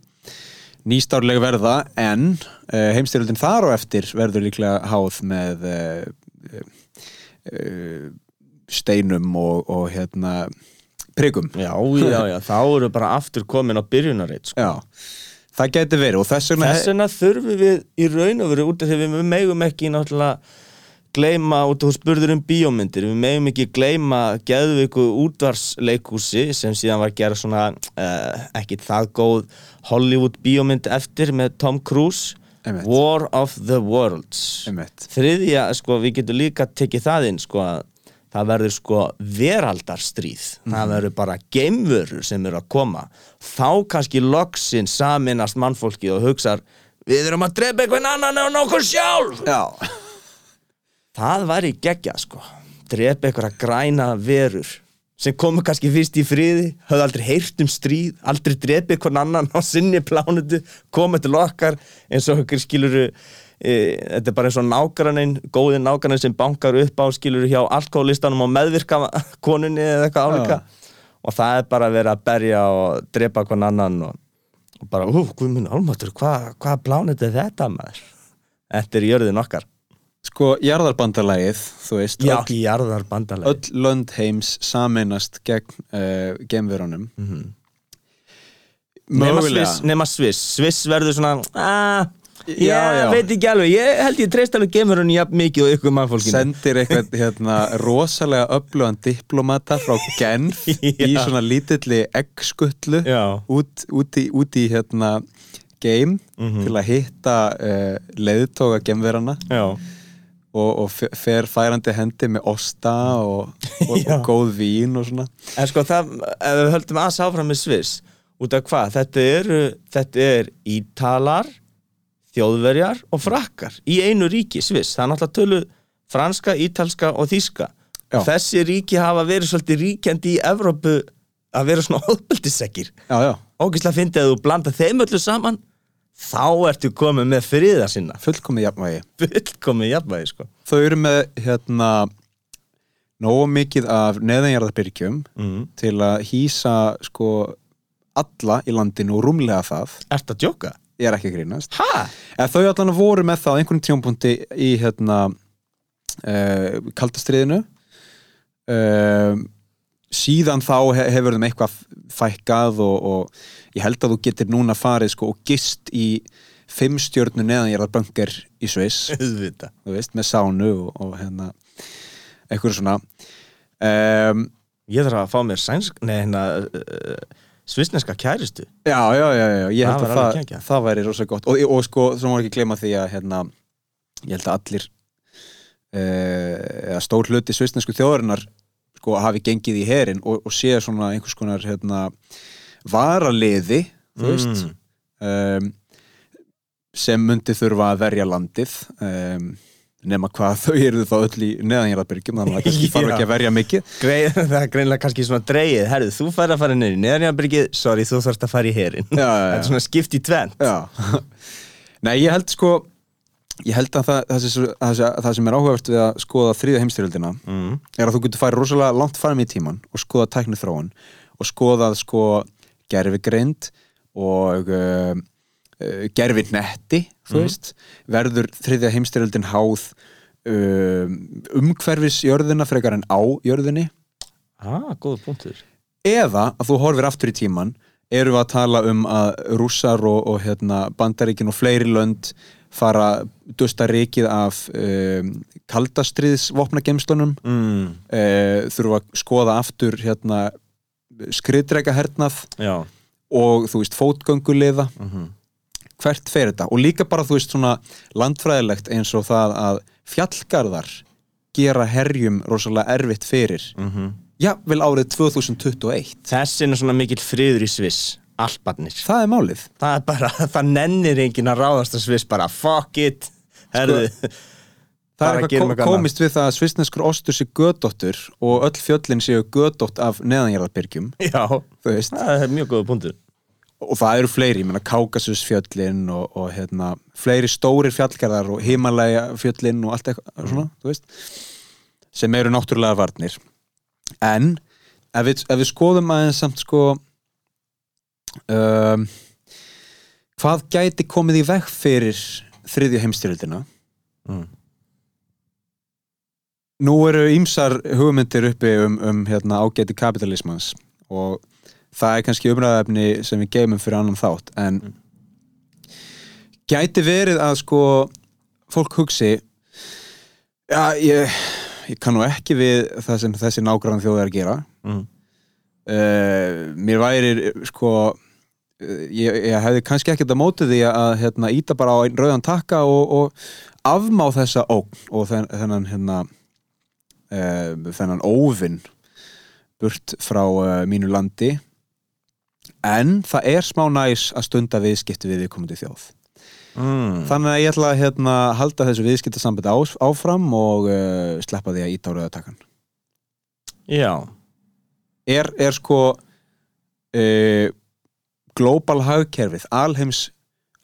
nýstárleg verða en uh, heimstyrjöldin þar á eftir verður líklega háð með uh, uh, steinum og, og hérna priggum já, já, já, þá eru bara aftur komin á byrjunarreit sko. Já, það geti verið og þess vegna þess vegna þurfum við í raun og veru út af því við megum ekki náttúrulega gleyma, af þú spurður um bíómyndir við megum ekki gleyma geðveiku útvarsleikúsi sem síðan var að gera svona uh, ekki það góð Hollywood bíómynd eftir með Tom Cruise Einmitt. War of the Worlds. Einmitt. þriðja, sko, við getum líka tekið það inn, sko, að það verður sko veraldarstríð. Það verður bara geimvörur sem eru að koma. Þá kannski loksin saminast mannfólki og hugsar við erum að drepa einhvern annan en okkur sjálf! Já, það væri geggja sko. Drepa einhverja græna verur sem komu kannski fyrst í friði höfðu aldrei heyrt um stríð aldrei drepa einhvern annan á sinni plánutu komið til okkar eins og okkur skiluru e, þetta er bara eins og nágrannin góði nágrannin sem bankar upp á skiluru hjá alkoholistanum og meðvirka konunni eða eitthvað álíka. Og það er bara að vera að berja og drepa hvern annan og, og bara, hú, hvað minn álmatur hvað hva plánutu er þetta maður? Þetta er jörðin okkar sko, jarðarbandalagið, þú veist Já, öll, jarðar bandalega öll lönd heims sameinast gegn uh, gemverunum Nema Sviss, nema Sviss. Sviss verður svona ah, Ég Já, já. veit ekki alveg, ég held ég treyst alveg hann jafn mikið og ykkur mannfólkinu. Sendir eitthvað hérna, rosalega öflugan diplomata frá Genf í Já. svona lítilli eggskutlu Já. út, út, í, út í hérna game Mhm. til að hitta uh, leiðtóga gemverana Já, og, og fe- fer færandi hendi með osta og, og, og góð vín og svona. En sko það, ef við höldum aðs áfram með Sviss út af hvað, þetta eru þetta er ítalar þjóðverjar og frakkar í einu ríki, Sviss, það er náttúrulega tölu franska, ítalska og þíska Já. þessi ríki hafa verið svolítið ríkjandi í Evrópu að vera svona já, ógislega fyndið að þú blanda þeim öllu saman þá ertu komið með friða sinna. Fullkomið jafnvægi. Fullkomið jafnvægi sko. Þau eru með hérna nógu mikið af neðanjarðarbyrgjum mm. til að hýsa sko alla í landinu og rúmlega það. Ertu að djóka? ég er ekki að grínast. Þau allan voru með það á einhvern tjónpunkti í hérna uh, kaldastriðinu uh, síðan þá he hefur þeim eitthvað fækkað og, og ég held að þú getur núna farið sko og gist í fimm stjörnu neðan ég er að bunker í Sviss. Þú með sánu og, og hérna eitthvað svona. Um, Ég þarf að fá mér sænsk Nei, hérna uh, Svisneska kæristu já, já, já, já, ég held að alveg það, það væri rosa gott. Og, og sko, svo má ekki gleyma því að hérna, ég held að allir uh, stór hluti svistnesku þjóðarinnar sko hafi gengið í herin og, og sé svona einhvers konar hérna varaliði, veist um, sem myndi þurfa að verja landið um, nema hvað þau eru þá öll í neðanjarðarbyrgjum þannig að það kannski fara ekki að verja mikið. Greið, Það er greinlega kannski svona dreigið Herðu, þú fær að fara niður í neðanjabryggið Sorry, þú þarfst að fara í herin. Þetta er svona skipt í tvent Nei, ég held sko ég held að það, það, sem, það, sem- er áhugavert við að skoða þriða heimstyrjöldina mm. er að þú getur farið rosalega langt fram í tíman og skoða tækni þróun og skoða sko gerfigreind og uh, uh, gerfi netti þú veist, verður þriðja heimstyrjöldin háð um, umhverfis jörðina frekar en á jörðinni Ah, góður punktur. Eða að þú horfir aftur í tíman erum við að tala um að rússar og, og hérna, bandaríkin og fleiri lönd fara dusta rikið af um, kaldastriðsvopnagemslunum mm. uh, þurfa að skoða aftur hérna, skriðdrega hernað Já. og þú veist fótgönguliða. Mm hvert fer þetta? Og líka bara þú veist svona landfræðilegt eins og það að fjallgarðar gera herjum rosalega erfitt fyrir. -hmm. já, vel árið 2021 Þessin er svona mikill friður í Sviss Alparnir. Það er málið. Það er bara, það nennir enginn að ráðast að Sviss bara fuck it. Herðu, það er eitthvað eitthvað ko- komist við það að svissneskur ostur sé gödóttur og öll fjöllin séu gödótt af neðanjarðarbyrgjum. Já, það er mjög góða punktur. Og það eru fleiri, ég meina Kákasusfjöllin og, og hérna, fleiri stórir fjallgarðar og Himalaya fjöllin og allt eitthvað svona, þú veist sem eru náttúrulega varnir. En ef við, ef við skoðum aðeins samt sko um, hvað gæti komið í veg fyrir þriðju heimstyrjöldina mm. Nú eru ýmsar hugmyndir uppi um, um hérna, ágæti kapitalismans og það er kannski umræðefni sem við geymum fyrir annan þátt en gæti verið að sko fólk hugsi já, ég, ég kann nú ekki við það sem þessi nágrann þjóð er að gera Mm. uh, mér væri sko ég, ég hefði kannski ekkert að móti því að hérna, íta bara á einn rauðan takka og, og afmá þessa ógn og þenn, þennan hérna þennan óvinn burt frá uh, mínu landi. En það er smá næs að stunda viðskipti við viðkomandi þjóð. Mm. þannig að ég ætla að hérna, halda þessu viðskiptasambandi á, áfram og uh, sleppa því að íta á rauðatakan. Já, er, er sko uh, global hagkerfið alheims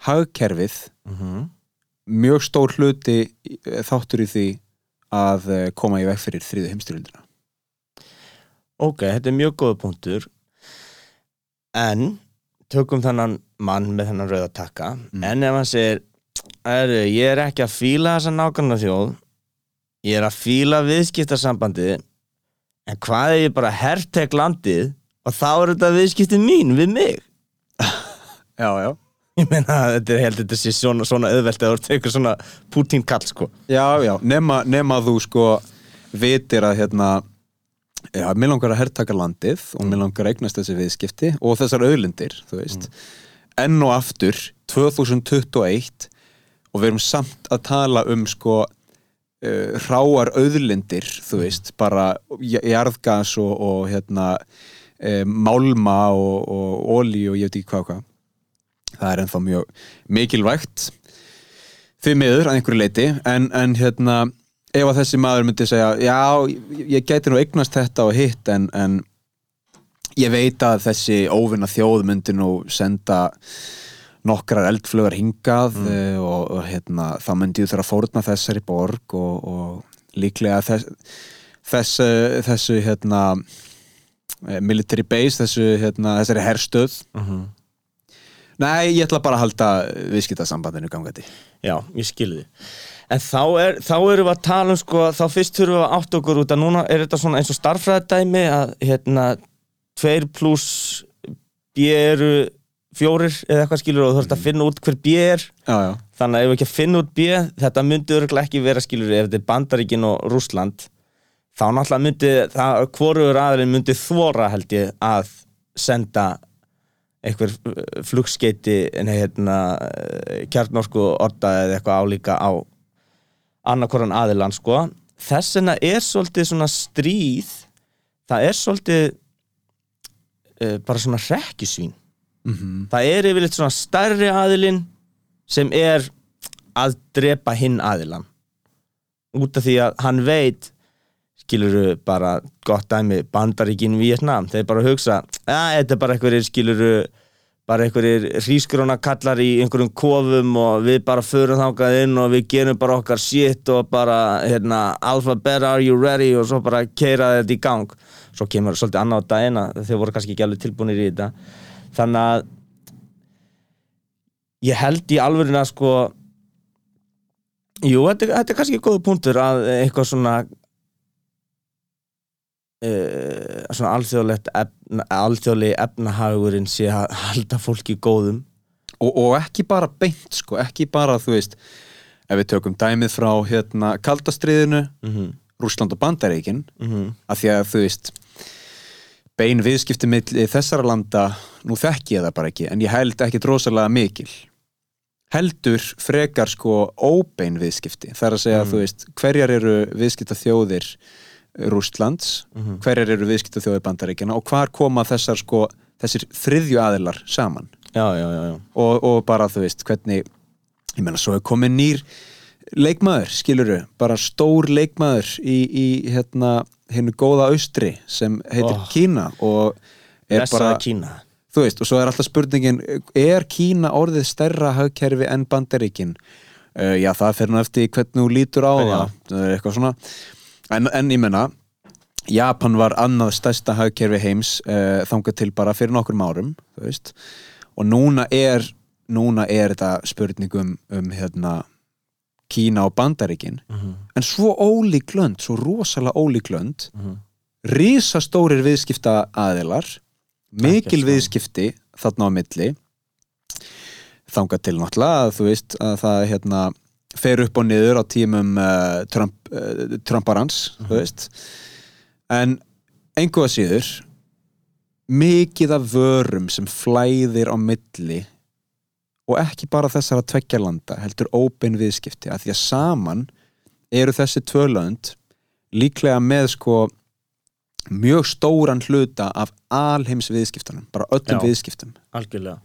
hagkerfið mm mjög stór hluti eh, þáttur í því að eh, koma í veg fyrir þriðu heimstyrjöldina ok, þetta er mjög góða punktur. En tökum þennan mann með þennan rauða takka. Mm. en ef hann segir er, ég er ekki að fíla þessa nákvæmna þjóð ég er að fíla viðskiptasambandi en hvað er ég bara herrtek landið og þá er þetta viðskipti mín við mig? Já, já ég meina þetta er held þetta sé svona, svona auðvelt að þú ert eitthvað svona Putin kall sko. Já, já, nema, nema þú sko vitir að hérna já, mér langar að herrtaka landið og mér langar að eignast þessi viðskipti og þessar auðlindir, þú veist. Enn og aftur, 2021 og við erum samt að tala um sko uh, hráar auðlindir, þú veist bara jarðgas og, og hérna uh, málma og, og ólí og ég veit ekki hvað hvað það er ennþá mjög mikilvægt því miður að einhverju leiti en, en hérna ef að þessi maður myndi segja já, ég, gæti nú eignast þetta og hitt en, en ég veit að þessi óvinna þjóð myndi nú senda nokkrar eldflugar hingað mm. og, og hérna, þá myndi ég þurfa að fórna þessari borg og, og líklega þess, þess, þessu hérna eh, military base, þessu hérna, þessari herstöð Nei, ég ætla bara að halda viðskiptasambandinu gangandi. Já, ég skilði En þá, er, þá erum við að tala um sko, þá fyrst þurfum við að átta okkur út að núna er þetta svona eins og starffræðadæmi að hérna, tveir pluss B eru fjórir eða eitthvað skilur og þú þarfst að finna út hver B er. Já, já, þannig að ef við ekki að finna út B þetta myndi örgulega ekki vera skilur ef þetta er Bandaríkin og Rússland þá náttúrulega myndi það, hvorugur aðeins myndi þvora held ég að senda einhver uh, flugskeiti en hérna kjarnorku orda eða eitthvað álíka á annarkoran aðilan sko. Þess vegna er svolítið svona stríð það er svolítið uh, bara svona rekkjusvín mm það er yfirleitt svona stærri aðilinn sem er að drepa hinn aðilan út af því að hann veit skiluru bara gott dæmi bandaríkin Vietnam, þeir bara hugsa að þetta er bara einhverjir skiluru bara einhverjir hrísgrona kallar í einhverjum kofum og við bara förum þangað inn og við gerum bara okkar shit og bara hérna alpha beta are you ready? Og svo bara keira þetta í gang. Svo kemur svolítið annað á dagina þeir voru kannski ekki alveg tilbúinir í þetta. Þannig að ég held í alvörinu að sko jú, þetta, þetta er kannski góða punktur að eitthvað svona uh, svona alþjóðlegt efna, alþjóðlegi efnahagurinn sé að halda fólki góðum og, og ekki bara beint sko, ekki bara þú veist ef við tökum dæmið frá hérna kaldastriðinu, mm -hmm. Rússland og Bandaríkin Mm -hmm. af því að þú veist bein viðskipti milli þessara landa nú þekki ég það bara ekki en ég held ekki drosalega mikil heldur frekar sko óbein viðskipti það er að segja Mm. þú veist hverjar eru viðskipta þjóðir Rússlands Mhm. hverjar eru viðskipta þjóðir Bandaríkjana og hvar koma þessar sko þessir þriðju aðilar saman já, já, já, já. og, og bara þú veist hvernig ég meina svo er komið nýr leikmaður, skiluru, bara stór leikmaður í, í hérna hennu góða austri sem heitir Oh. Kína og er Blessaða bara, Kína þú veist, og svo er alltaf spurningin er Kína orðið stærra hagkerfi en Bandaríkin uh, já, það fer nú eftir hvernig þú lítur á Já. það það er eitthvað svona en, en ég menna Japan var annað stærsta hagkerfi heims uh, þangað til bara fyrir nokkrum árum og núna er núna er þetta spurningum um hérna Kína og Bandaríkin mm -hmm. en svo ólík lönd, svo rosalega ólík lönd Mm -hmm. risastórir viðskipta aðilar mikil svo. viðskipti þarna á milli þangað til náttúrulega að þú veist að það hérna fer upp og niður á tímum uh, Trump, uh, Trumparans þú veist. En einhverja síður mikið af vörum sem flæðir á milli og ekki bara þessara tveggja landa heldur óbein viðskipti að því að saman eru þessi tvö lönd líklega með sko mjög stóran hluta af alheims viðskiptunum, bara öllum Já. viðskiptum. Algjörlega.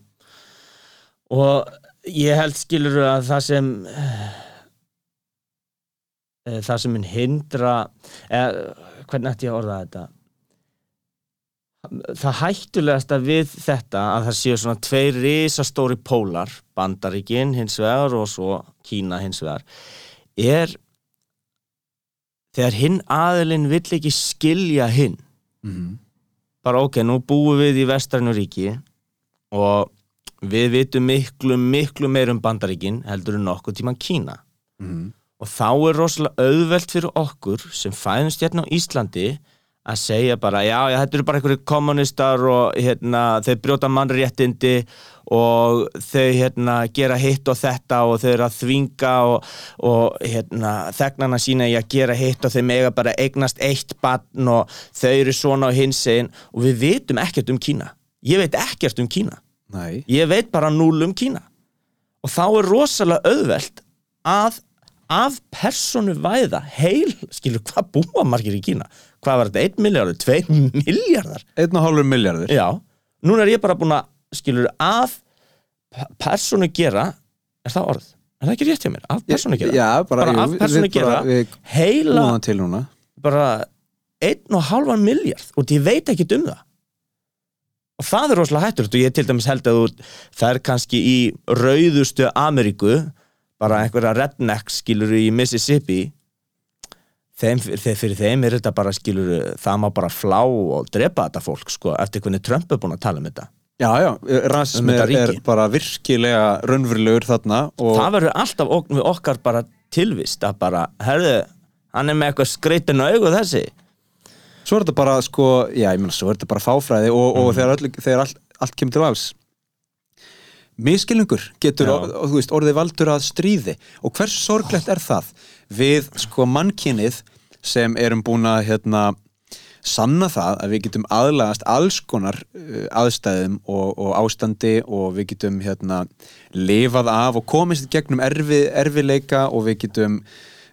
Og ég held skilur að það sem eh, það sem hindra eða, hvernig ætti ég að orða þetta? Það hættulegasta við þetta að það séu svona tveir risastóri pólar Bandaríkin hins vegar og svo Kína hins vegar er þegar hinn aðilinn vill ekki skilja hinn. Mm bara ok, nú búum við í vestrænu ríki og við vitum miklu, miklu meir um bandaríkin heldur en nokkuð tíman Kína. -hmm. og þá er rosalega auðvelt fyrir okkur sem fæðumst hérna á Íslandi að segja bara, já, já, þetta eru bara einhverju kommunistar og hérna, þeir brjóta mannréttindi og þau hérna gera hitt og þetta og þau eru að þvinga og, og hérna þegnana sína í að gera hitt og þau mega bara eignast eitt barn og þau eru svona á hins einn og við veitum ekkert um Kína. Ég veit ekkert um Kína Nei, ég veit bara núl um Kína og þá er rosalega auðvelt að af personu væða heil, skilur, hvað búa margir í Kína? Hvað var þetta? 1 miljardur? 2 miljardar? einn og hálfur miljardur Já, núna er ég bara búin að skilur, af pe- personu gera er það orð? Er það ekki rétt hjá mér? Af personu gera? Já, bara, Bara jú, af bara- gera. Við Heila til núna bara 1,5 miljard og ég veit ekki um það og það er rosalega hættur og ég til dæmis held að þú það er kannski í rauðustu Ameríku bara einhverja redneck skilur í Mississippi. Þeim, fyrir þeim er þetta bara skilur það má bara flá og drepa þetta fólk sko, eftir hvernig Trump er búin að tala um þetta. Já, já, rasismi Um er, bara virkilega raunverulegur þarna og það verður alltaf ok okkar bara tilvist að bara, herðu hann er með eitthvað skreitinu augu þessi svo er þetta bara sko, já, ég meina, svo er þetta bara fáfræði og, og þegar, öll, þegar allt, allt kemur til alls. Miskilningur getur, og, þú veist, orðið valdur að stríði. Og hvers sorglegt er það við, sko, mannkynið sem erum búin að, hérna sanna það að við getum aðlagast alls konar uh, aðstæðum og, og ástandi og við getum hérna lifað af og komist gegnum erfi, erfileika og við getum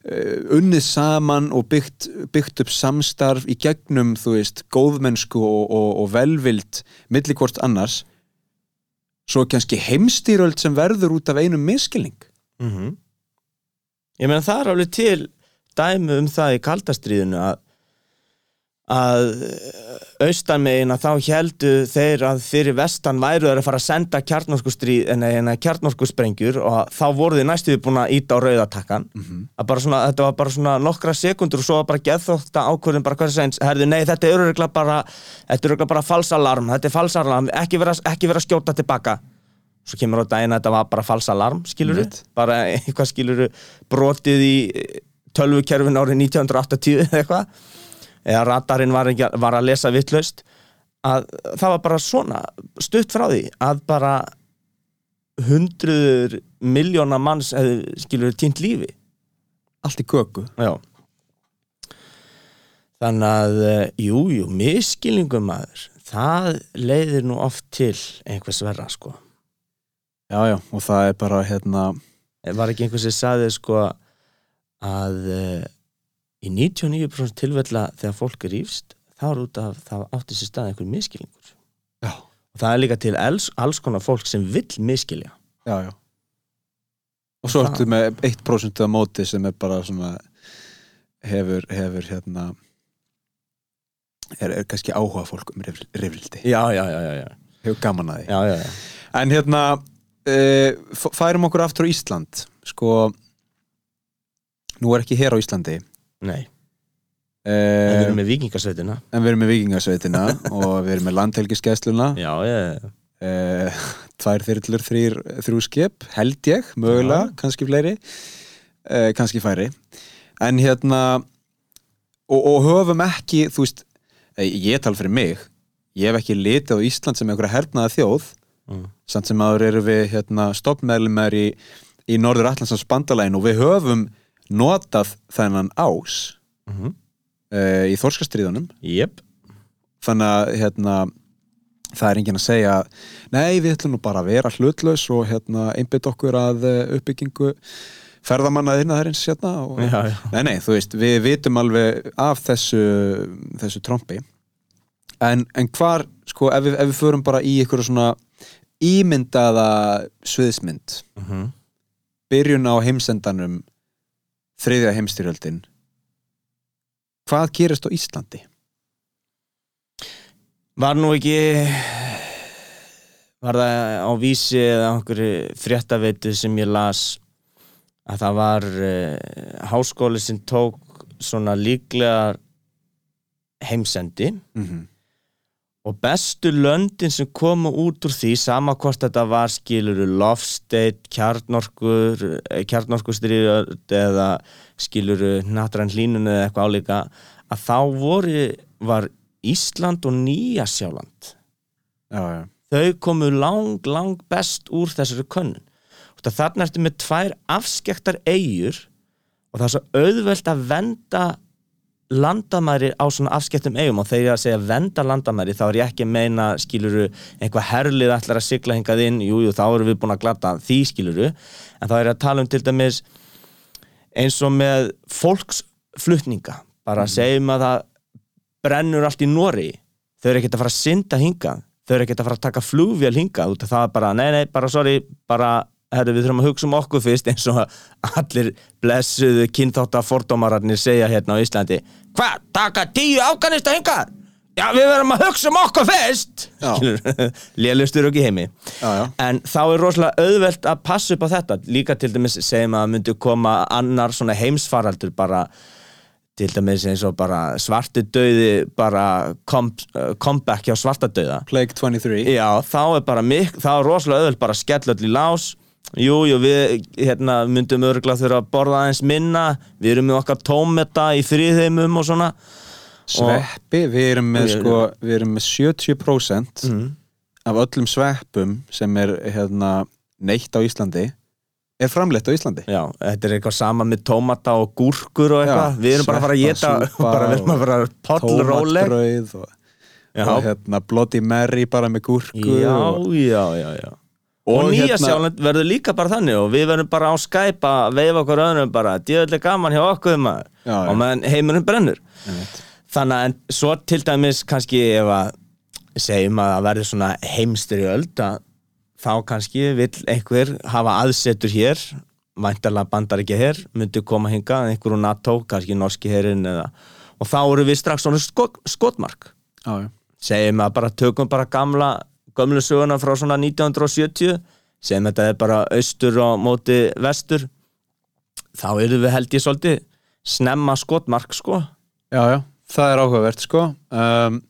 unnið saman og byggt, byggt upp samstarf í gegnum, þú veist, góðmennsku og, og, og velvild millikvort annars. Svo kannski heimstýröld sem verður út af einum miskilning mm ég meina það er alveg til dæmi um það í kaldastriðinu að að austanmegin að þá heldu þeir að fyrir vestan væru þeir að fara að senda kjarnorkusprengjur og þá voru þeir næstuði búin að íta á rauðatakkan bara svona, þetta var bara svona nokkra sekundur og svo var bara geðþótt að ákvörðin bara hversu eins, herðu, nei, þetta er öruglega bara þetta er öruglega bara falsalarm, þetta er falsalarm ekki vera, ekki vera að skjóta tilbaka svo kemur á daginn að þetta var bara falsalarm skilur Einmitt. bara eitthvað skilur brotið í tölvukerfin árið 1980 eða eitthvað eða radarinn var, ekki, var að lesa vittlaust að það var bara svona stutt frá því að bara hundruður miljóna manns hefði, skilur týnt lífi. Allt í köku. Já. Þannig að, eh, jú, miskilningum maður, það leiðir nú oft til einhvers verra, sko. já, já, og það er bara hérna Var ekki einhvers sem saði, sko, að uh, í 99% tilfella þegar fólk er rífst, þá er út af, það átti sér stað einhver miskilningur. já, Og það er líka til alls, alls konar fólk sem vill miskilja. já, já og svo ertu með 1% af móti sem er bara svona hefur, hefur hérna er, er kannski áhuga fólk um rif- rifrildi Já, já, já, já, já, hefur gaman að því já, já, já. en hérna uh, færum okkur aftur á Ísland sko nú er ekki hér á Íslandi Nei, en við erum með vikingasveitina. en við erum með vikingasveitina og við erum með landhelgiskeisluna Já, já. uh, tvær þyrlur, þrýr, þrjú skip held ég, mögulega, Já. kannski fleiri uh, kannski færi en hérna og, og höfum ekki, þú veist eh, ég tal fyrir mig ég hef ekki litið á Ísland sem einhverja hernaða þjóð Mm. samt sem aður eru við hérna, stoppmeðlumar í, í Norður Atlantsans bandalægin og við höfum notað þennan ás Mm uh, í þorskastriðunum Jep. þannig að hérna, það er enginn að segja nei við ætlum nú bara að vera hlutlaus og hérna, einbytt okkur að eh, uppbyggingu ferðamannað innaðarins hérna, og, Já, já. nei nei veist við vitum alveg af þessu þessu trompi en, en hvar sko ef við, ef við förum bara í ykkur svona ímyndaða sviðsmynd Mhm. byrjun á heimsendanum þriðja heimstyrjöldin hvað gerist á Íslandi? Var nú ekki var það á vísi eða einhverju fréttaveitu sem ég las að það var uh, háskóli sem tók svona líklega heimsendi Mm -hmm. Og bestu löndin sem komu út úr því sama hvort þetta var skiluru lofsteit, kjarnorkur eh, kjarnorkustriðjöld eða skiluru natran hlínun eða eitthvað álíka að þá voru var Ísland og Nýjasjáland Já, já, þau komu lang, lang best úr þessari könnun. Þarna ertu með tvær afskektar eigur og það er svo auðvelt að venda landamæri á svona afskektum eigum. Og þegar ég að segja venda landamæri þá er ég ekki að meina skiluru einhvað herlið ætlar að sigla hingað inn. Jújú jú, þá erum við búin að glata því skiluru en þá er ég að tala um til dæmis eins og með fólksflutninga. Bara mm. segjum að það brennur allt í Nóri þau eru ekkert að fara að synda hingað. Þau eru ekkert að fara að taka út af það er bara, nei, nei, bara sorry bara, herru, við þurfum að hugsa um okkur fyrst eins og allir blessuðu kynþátt fordómararnir segja hérna á Íslandi. Hvað, taka tíu afganist að hingað? Já, við verðum að hugsa um okkur fyrst. Lélustur ekki heimi. Já, já. en þá er rosalega auðvelt að passa upp á þetta. Líka til dæmis segjum að myndi koma annar svona heimsfaraldur bara til dæmis eins og bara svartu döði bara uh, comeback hjá svarta döða Plague 23 já þá er bara mik þá er rosalega auðvelt bara að skella öll í lás jú, jú, við hérna, myndum örgulega þurfa að borða aðeins minna. Við erum með okkar tómeta í fríðheimum og svona. Sveppi, við erum með Við sko, við erum með 70% mm. af öllum sveppum sem er hérna neitt á Íslandi er framleitt á Íslandi. Já, þetta er eitthvað sama með tómata og gúrkur og eitthvað, Já, við erum bara að fara að geta bara við erum að fara pollróleg tómatbrauð og, Já, og hérna Bloody Mary bara með gúrku já, og, já, já, já Og, Og nýja hérna- sjálfland verður líka bara þannig og við verðum bara á Skype að veifa okkur öðrum bara, djöðlega gaman hjá okkur maður. Já, og meðan heimurinn brennur. Einmitt. Þannig að en svo til dæmis kannski ef að segjum að það verður svona heimstri öld að þá kannski vill einhver hafa aðsetur hér væntalega bandar ekki hér myndi koma hinga, einhver úr NATO kannski norski herinn eða og þá eru við strax svona skot, skotmark. Segjum að bara tökum bara gamla gömlu söguna frá svona 1970 segjum þetta er bara austur á móti vestur þá eru við held ég svolítið snemma skotmark sko. Já, já, það er áhugavert sko. Um,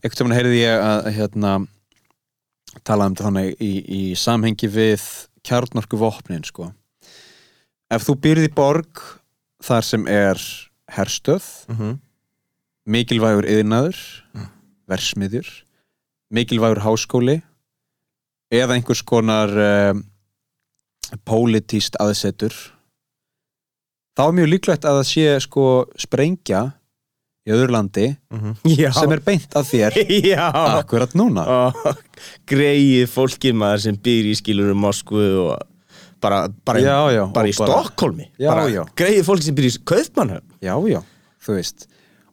einhvern tímann heyrði ég að hérna tala um þetta þannig í, í samhengi við kjarnorku vopnin sko. Ef þú býrð í borg þar sem er herstöð mm -hmm. mikilvægur yðnaður versmiðjur mikilvægur háskóli eða einhvers konar um, pólitíst aðsetur þá er mjög líklegt að það sé sko sprengja í öðru landi Já, sem er beint að þér já. akkurat núna. Og greið fólkið maður sem býr í skilurum Moskvu og bara, bara, Já, já, bara í Stokkólmi Já, bara já. greið fólkið sem býr í Kaupmannhöfn já, já, þú veist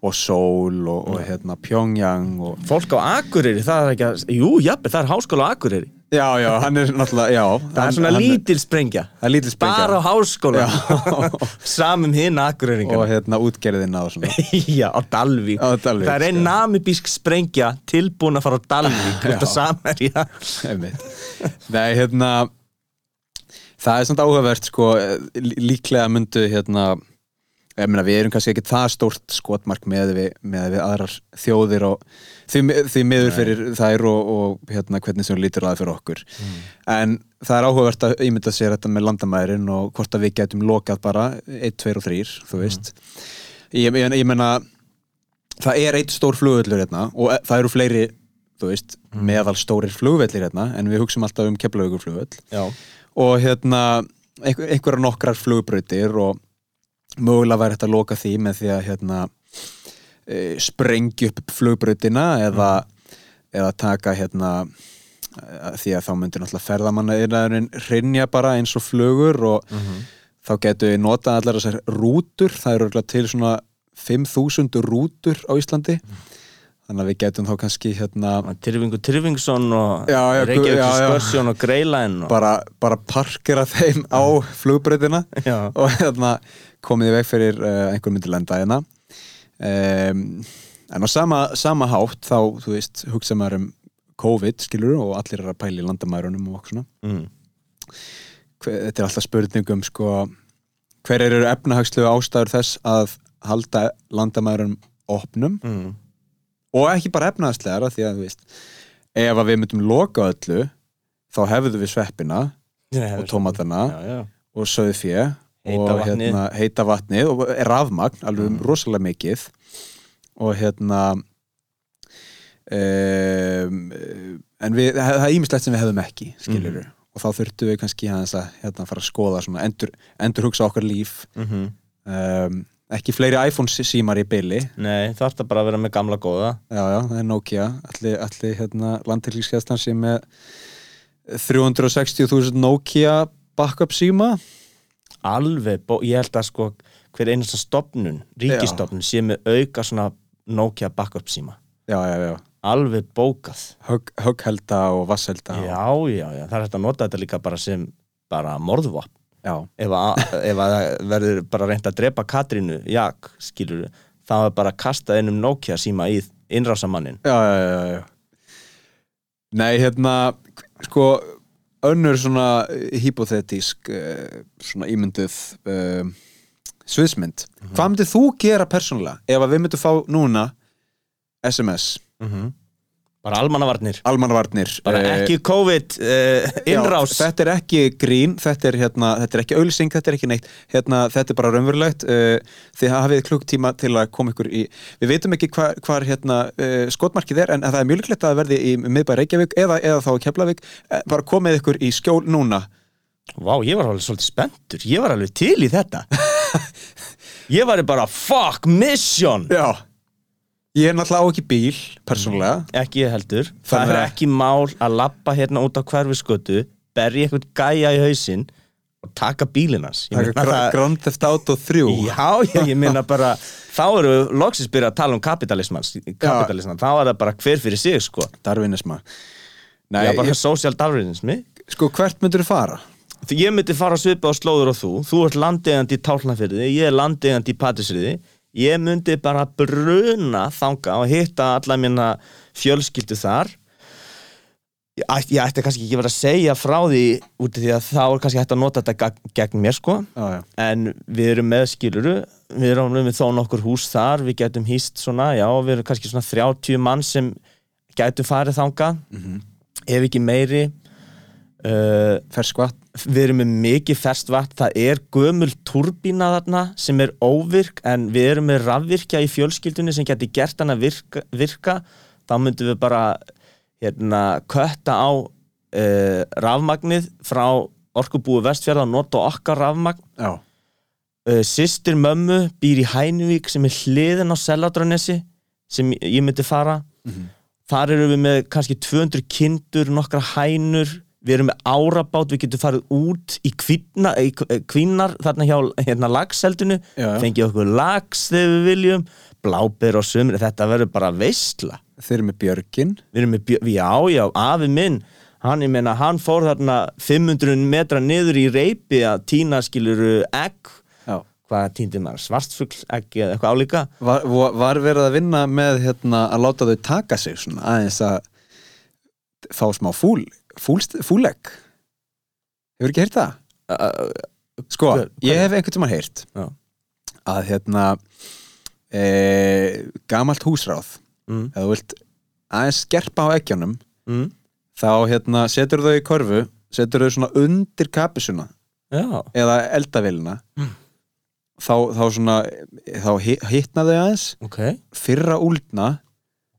og Seoul og, og hérna Pyongyang og... fólk á Akureyri, það er ekki að jú, jafnir, það er háskóla á Akureyri. Já, já, hann er náttúrulega já, það er svona lítil sprengja. það er lítil sprengja. Bara á háskóla. Já. samum hinn Akureyringar og hérna útgerðina og svona. Já, á Dalvík. Á Dalvík, það er einn já. namibísk sprengja tilbúin að fara á Dalvík Já. þetta samerja Einmitt. Nei, hérna það er samt áhugavert sko lí- líklega myndu hérna meina við erum kannski ekki það stórt skotmark með við, með við aðrar þjóðir og því, því miður fyrir þær og, og hérna hvernig sem lítur að það fyrir okkur. En það er áhugavert að ímynda sér þetta með landamærin og hvort að við getum lokað bara 1, 2 og 3, þú veist. Ég, ég, ég meina það er eitt stór flugullur hérna og e- það eru fleiri veist, meðal stórir flugvellir hérna en við hugsum alltaf um keflaugur flugvell já, og hérna einhver, einhverja nokkrar flugbrautir og mögulega væri hægt að loka því með því að hérna e, sprengja upp flugbrautina eða, eða taka hérna e, því að þá myndir náttúrulega ferðamanna hrinja bara eins og flugur og þá getur við nota allar þessar rútur, það eru örugglega til svona 5000 rútur á Íslandi þannig að við getum þá kannski hérna Tyrfingu Tyrfingsson og Reykjavík. Skörsjón og Greilæn og... bara, bara parkera þeim á flugbreytina Já. og hérna komið í veg fyrir uh, einhver myndi lenda hérna. Um, en á sama, sama hátt þá, þú veist, hugsa maður um COVID, skilur, og allir er að pæla í landamærunum og okkur svona. Mm. hver, þetta er alltaf spurningum sko, hver eru efnahagslegu ástæður þess að halda landamærunum opnum? Mm. og ekki bara efnahagslegar því að þú veist, ef að við myndum loka öllu þá hefðu við sveppina og tómatana og sauðfjö Heita og vatnið. hérna, heita vatnið og rafmagn, alveg Mm. rosalega mikið. Og hérna um, en við, það er ímislegt sem við hefðum ekki skilur Mhm. og þá þurftum við kannski að hérna, fara að skoða svona, endur, endur hugsa okkar líf. Mm um, ekki fleiri iPhone símar í byli Nei, það ert bara að vera með gamla góða. Já, já, það er Nokia. Allir, allir hérna, landteknískjæslan sem með 360.000 Nokia backup síma Alveg, ég held að sko hver einasta stopnun, ríkistofnun sé með auka svona Nokia backup síma já, já, já, Alveg bókað. Högg, högghelda og vasshelda Já, já, já, það er hægt að nota þetta líka bara sem bara morðvopn. Já, ef að, ef að það verður bara reynd að drepa Katrínu, jak, skilur þá er bara að kasta einum Nokia síma í innrásamannin. Já, já, já, já. Nei, hérna sko, önnur svona hypothetísk uh, svona ímynduð uh, sviðsmynd. Hvað myndir þú gera persónulega ef að við myndum fá núna SMS, bara almannavarnir. Almannavarnir bara eh, ekki COVID uh, innrás. Já, þetta er ekki grín, þetta er, hérna, þetta er ekki auðlýsing, þetta er ekki neitt. Hérna, þetta er bara raunverulegt uh, þið hafið klukktíma til að koma ykkur í við veitum ekki hvar, hvar hérna, uh, skotmarkið er en það er mjög líklegt að verði í miðbæ Reykjavík eða, eða þá Keflavík. Bara komið ykkur í skjól núna. Vá, ég var alveg svolítið spenntur. Ég var alveg til í þetta. Ég var bara fuck mission! Já Ég er náttúrulega á ekki bíl, persónulega. Ekki ég heldur. Það Þannig er að- ekki mál að lappa hérna út á hverfiskötu Berja eitthvað gæja í hausinn Og taka bílinas Það er gra- Grand Theft Auto 3 Já, já, ég minna bara Þá eru við loksins byrjað að tala um kapitalismans Kapitalisman, þá er það bara hver fyrir sig sko. Darwinisma. Nei, Já, bara ég, social darwinismi sko hvert myndur þú fara? Ég myndi fara að svipa á slóður og þú. Þú ert landegandi í Tálnafyrði Ég er landegandi í Patisriði Ég myndi bara bruna þanga og hitta alla mína fjölskyldu þar. Ég ætti, kannski ekki verið að segja frá því úti því að þá er kannski hægt að nota þetta gegn mér sko. Já, já, en við erum með skiluru við erum með þó nokkur hús þar við getum hýst svona, já, við erum kannski svona 30 mann sem gætu farið þanga ef ekki meiri uh, ferskvatt við erum með mikið ferskt vatn. Það er gömul turbína þarna sem er óvirk en við erum með rafvirkja í fjölskyldunni sem getur gert hann að virka, virka. Þá myndum við bara hérna, kötta á uh, rafmagnið frá orkubúi vestfjörða og nota okkar rafmagn. Já, uh, Sistir mömmu býr í Hænuvík sem er hliðin á Selladranesi sem ég myndi fara. Þar eru við með kannski 200 kindur, nokkra hænur við erum með árabát, við getum farið út í kvinna, í kvinnar þarna hjá hérna, lagseldinu fengið okkur lags þegar við viljum bláber og sömur, þetta verður bara veistla þeir eru með Björgin. Við erum með, bjö- já, já, afi minn hann, ég meina, hann fór þarna 500 metra niður í reypi að tína skiluru egg. Já. Hvað týndi maður, svartfugl egg eða eitthvað álíka? Var, var verið að vinna með hérna, að láta þau taka sig svona, aðeins að fá smá fúl, fúlegg Hefur ekki heyrt það? Sko, ég hef einhvern tímann heyrt Já. að hérna e, gamalt húsráð mm, ef þú vilt aðeins skerpa á ekkjanum mm, þá hérna setur þau í korfu setur þau svona undir kapisuna já, eða eldavélina Mm. þá, þá svona þá hi- hitna þau aðeins ok, fyrra úldna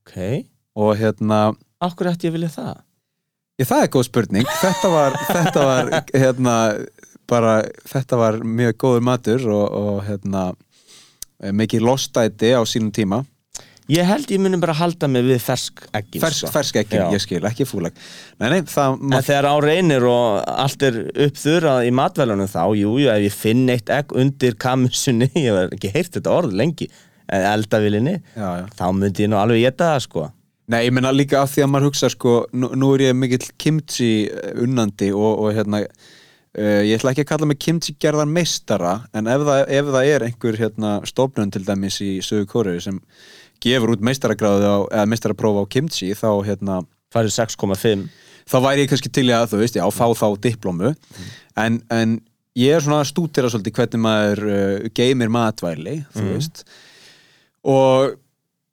ok og hérna Akkur ætti ég að vilja það? Ég, það er góð spurning. Þetta var, þetta var hérna, bara, þetta var mjög góður matur og, og hérna, mikið lostæti á sínum tíma. Ég held ég muni bara halda mig við fersk eggin fersk, sko. fersk Já. ég skil, ekki fúlag nei, nei, það En þegar á reynir og allt er uppþurrað í matvælunum þá, jú, jú, ef ég finn eitt egg undir kamusunni, ég hef ekki heyrt þetta orð lengi eldavilinni þá myndi ég nú alveg geta það sko Nei, ég meina líka af því að maður hugsa sko, nú, nú er ég mikill kimchi eh, unnandi og, og hérna uh, ég ætla ekki að kalla mig kimchi gerðan meistara en ef það, ef það er einhver hérna, stofnun til dæmis í sögu kóru sem gefur út meistaragráðu á, eða meistaraprófa á kimchi þá hérna farið 6,5 þá væri ég kannski til að þú veist, já, fá þá diplómu en, en ég er svona að stútira svolítið hvernig maður uh, geymir matvæli, þú veist. Og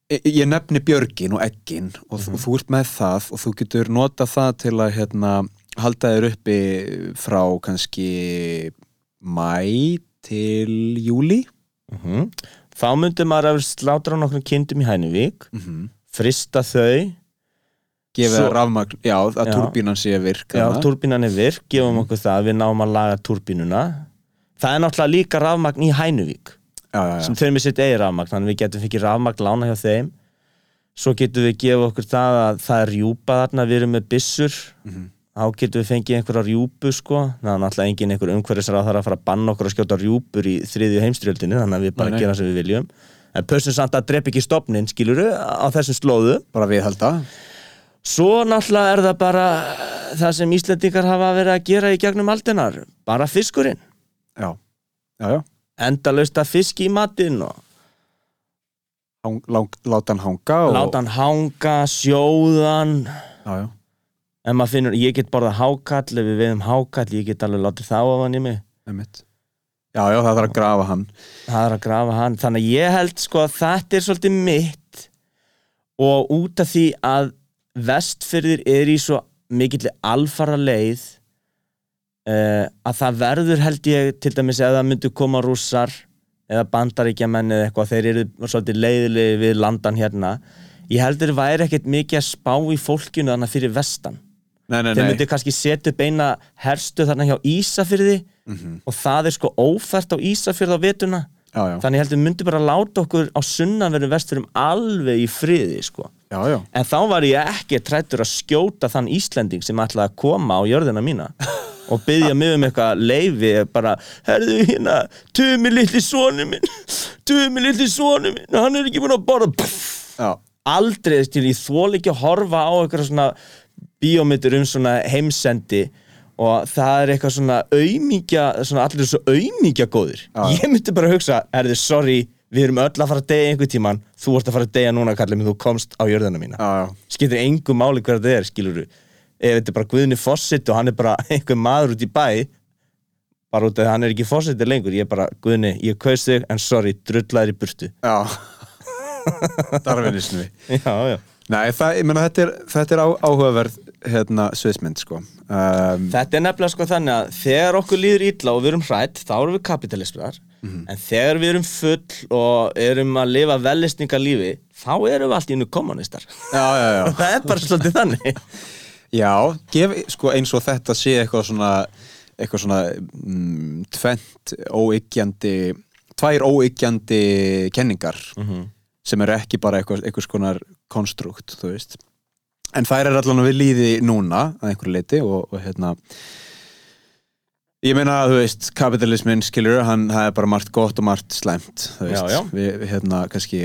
ég, nefni björgin og eggin og, þú- og þú ert með það og þú getur nota það til að hérna, halda þér uppi frá kannski mæ til júli mm þá myndi maður að slátra nokkrum kindum í Hænuvík frista þau. Gefið Svo- Svo, rafmagn, já, að Já. turbínan sé virk já, þarna. túrbínan er virk, gefum okkur það við náum að laga túrbínuna. Það er náttúrulega líka rafmagn í Hænuvík já, já, sem þau með sitt eigi rafmagn þannig að við getum fikið rafmagn lána hjá þeim. Svo getum við gefa okkur það að það er rjúpa þarna, við erum með byssur. Þá getum við fengið einhverja rjúpu sko, það er náttúrulega engin einhver umhverfisráð þarf að fara að banna okkur að skjóta rjúpur í þriðju heimstyrjöldinni, þannig að við bara nei. gera sem við viljum. En pössum samt að drepa ekki stopnin, skiluru á þessum slóðu bara viðhalda. Svo náttúrulega er það bara það sem Íslendingar hafa verið að gera í gegnum aldinar, bara fiskurinn. Já, já, já endalaust að fiski í matinn og Hang, lang, láta hann hanga og, láta hann hanga, sjóðan. Já, já, en maður finnur, ég get borðað hákall ef við veiðum hákall, ég get alveg látið þá af hann í mig. Já, já, það þarf að grafa hann. Það er að grafa hann, þannig að ég held sko að þetta er svolítið mitt og út af því að vestfyrðir er í svo mikill alfara leið að það verður held ég til dæmis það myndu koma rússar eða bandaríkjamenn eða eitthvað þeir eru svolítið leiðilegi við landan hérna ég heldur væri ekkert mikið að spá í fólkinu þannig fyrir vestan nei, nei, þeir nei, myndu kannski setja upp eina herstu þarna hjá Ísafyrði Mhm. og það er sko ófært á Ísafyrði á vetuna já, já, þannig heldur myndu bara láta okkur á sunnanverðu vestfyrum alveg í friði sko. já. en þá var ég ekki trættur að skjóta þann Íslending sem ætlaði að koma á jörðina mína og byggja mig um eitthvað leifi bara, herðu hérna tumi litli svonu minn tumi litli svonu minn, hann er ekki búin að borða aldrei til ég þól ekki að horfa á eitthvað svona bíómyndir um svona heimsendi og það er eitthvað svona auðmíkja, svona allir svo auðmíkja góðir. Já. Ég myndi bara hugsa, erðu, sorry, við erum öll að fara að deyja einhver tíman, þú ert að fara að deyja núna, kallið mig, þú komst á jörðina mína. Skiptir engu máli hver þetta er, skilur Ef þetta er bara Guðni Fossit og hann er bara einhver maður út í bæ, bara út af því að hann er ekki Fossit lengur, ég er bara, Guðni, ég kaus þig, en sorry, drullaður í burtu. já. darfinismi Já, já. nei, það, ég meina, þetta er, þetta er á, áhugaverð hérna, sviðsmynd, sko. Um, Þetta er nefnilega sko þannig að þegar okkur líður illa og við erum hrætt, þá erum við kapitalistar en þegar við erum full og erum að lifa velistningarlífi þá erum við allt í innu kommunistar já, já, já. Það er bara svolítið þannig Já, gef, sko, eins og þetta sé eitthvað svona, eitthvað svona mm, tvent óyggjandi, tvær óyggjandi kenningar sem eru ekki bara eitthvað, eitthvað skonar konstrukt, þú veist. En þær er allan við líði núna að einhverju leiti og, og hérna, ég meina að þú veist, kapitalismin, skilur, hann, það er bara margt gott og margt slæmt, þú veist. Já, já. Við, hérna, kannski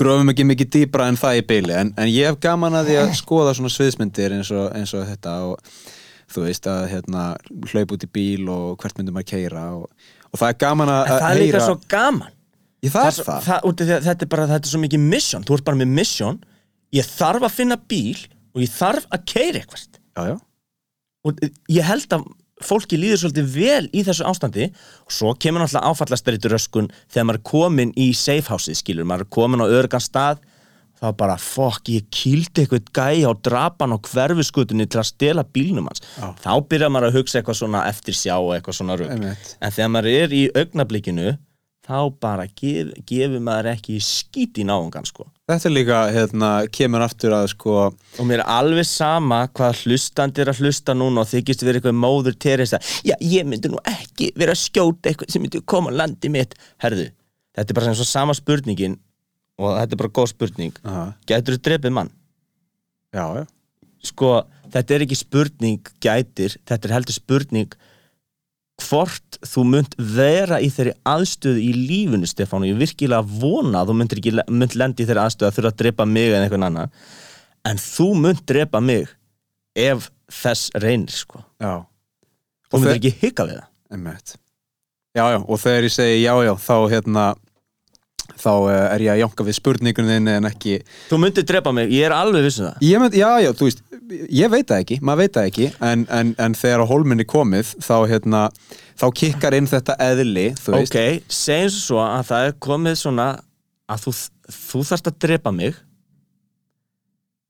grófum ekki mikið dýbra en það í byli en, en ég hef gaman að því að skoða svona sviðsmyndir eins og, eins og þetta og þú veist að hérna, hlaup út í bíl og hvert myndum að keira og, og það er gaman að en það að er líka heyra svo gaman. Ég, það er svo- það, það, út af því að þetta er bara þetta er svo mikið mission, þú ert bara með mission. Ég þarf að finna bíl og ég þarf að keira eitthvað og ég held að fólki líður svolítið vel í þessu ástandi og svo kemur náttúrulega áfallastaritur röskun þegar maður er komin í safe houseið skilur, maður er komin á örugan stað þá bara, fokk, ég kýldi eitthvað gæja og drapan á hverfiskutunni til að stela bílnum hans Já. þá byrjar maður að hugsa eitthvað svona eftir sjá og eitthvað svona Einmitt. en þegar maður er í augnablikinu þá bara gef, gefur maður ekki skít í náungan sko. Þetta er líka hérna, kemur aftur að sko og mér er alveg sama hvað hlustandi er að hlusta núna og þykist vera eitthvað móður Teresa. Já, ég myndi nú ekki vera að skjóta eitthvað sem myndi koma á landi mitt. Herðu, þetta er bara sem svo sama spurningin og þetta er bara góð spurning. Aha, gætur þú drepið mann? Já, já, sko, þetta er ekki spurning gætir, þetta er heldur spurning hvort þú munt vera í þeirri aðstöðu í lífunu Stefán og ég virkilega vona að þú muntir ekki munt lendi í þeirri aðstöðu að þurfa að drepa mig en einhvern annan. En þú munt drepa mig ef þess reynir sko. Já, þú Og myndir þe- ekki hika við það. Einmitt. Já, og þegar ég segi já, já, þá hérna þá eh, er ég að janka við spurningunni en ekki þú myndir drepa mig, ég er alveg vissu það Ég mynd, já, já, þú veist, ég veit það ekki, maður veit það ekki, en, en, en þegar á hólminni komið, þá, hérna, þá kikkar inn þetta eðli, þú veist. ok, segjum svo að það er komið svona að þú, þú þarft að drepa mig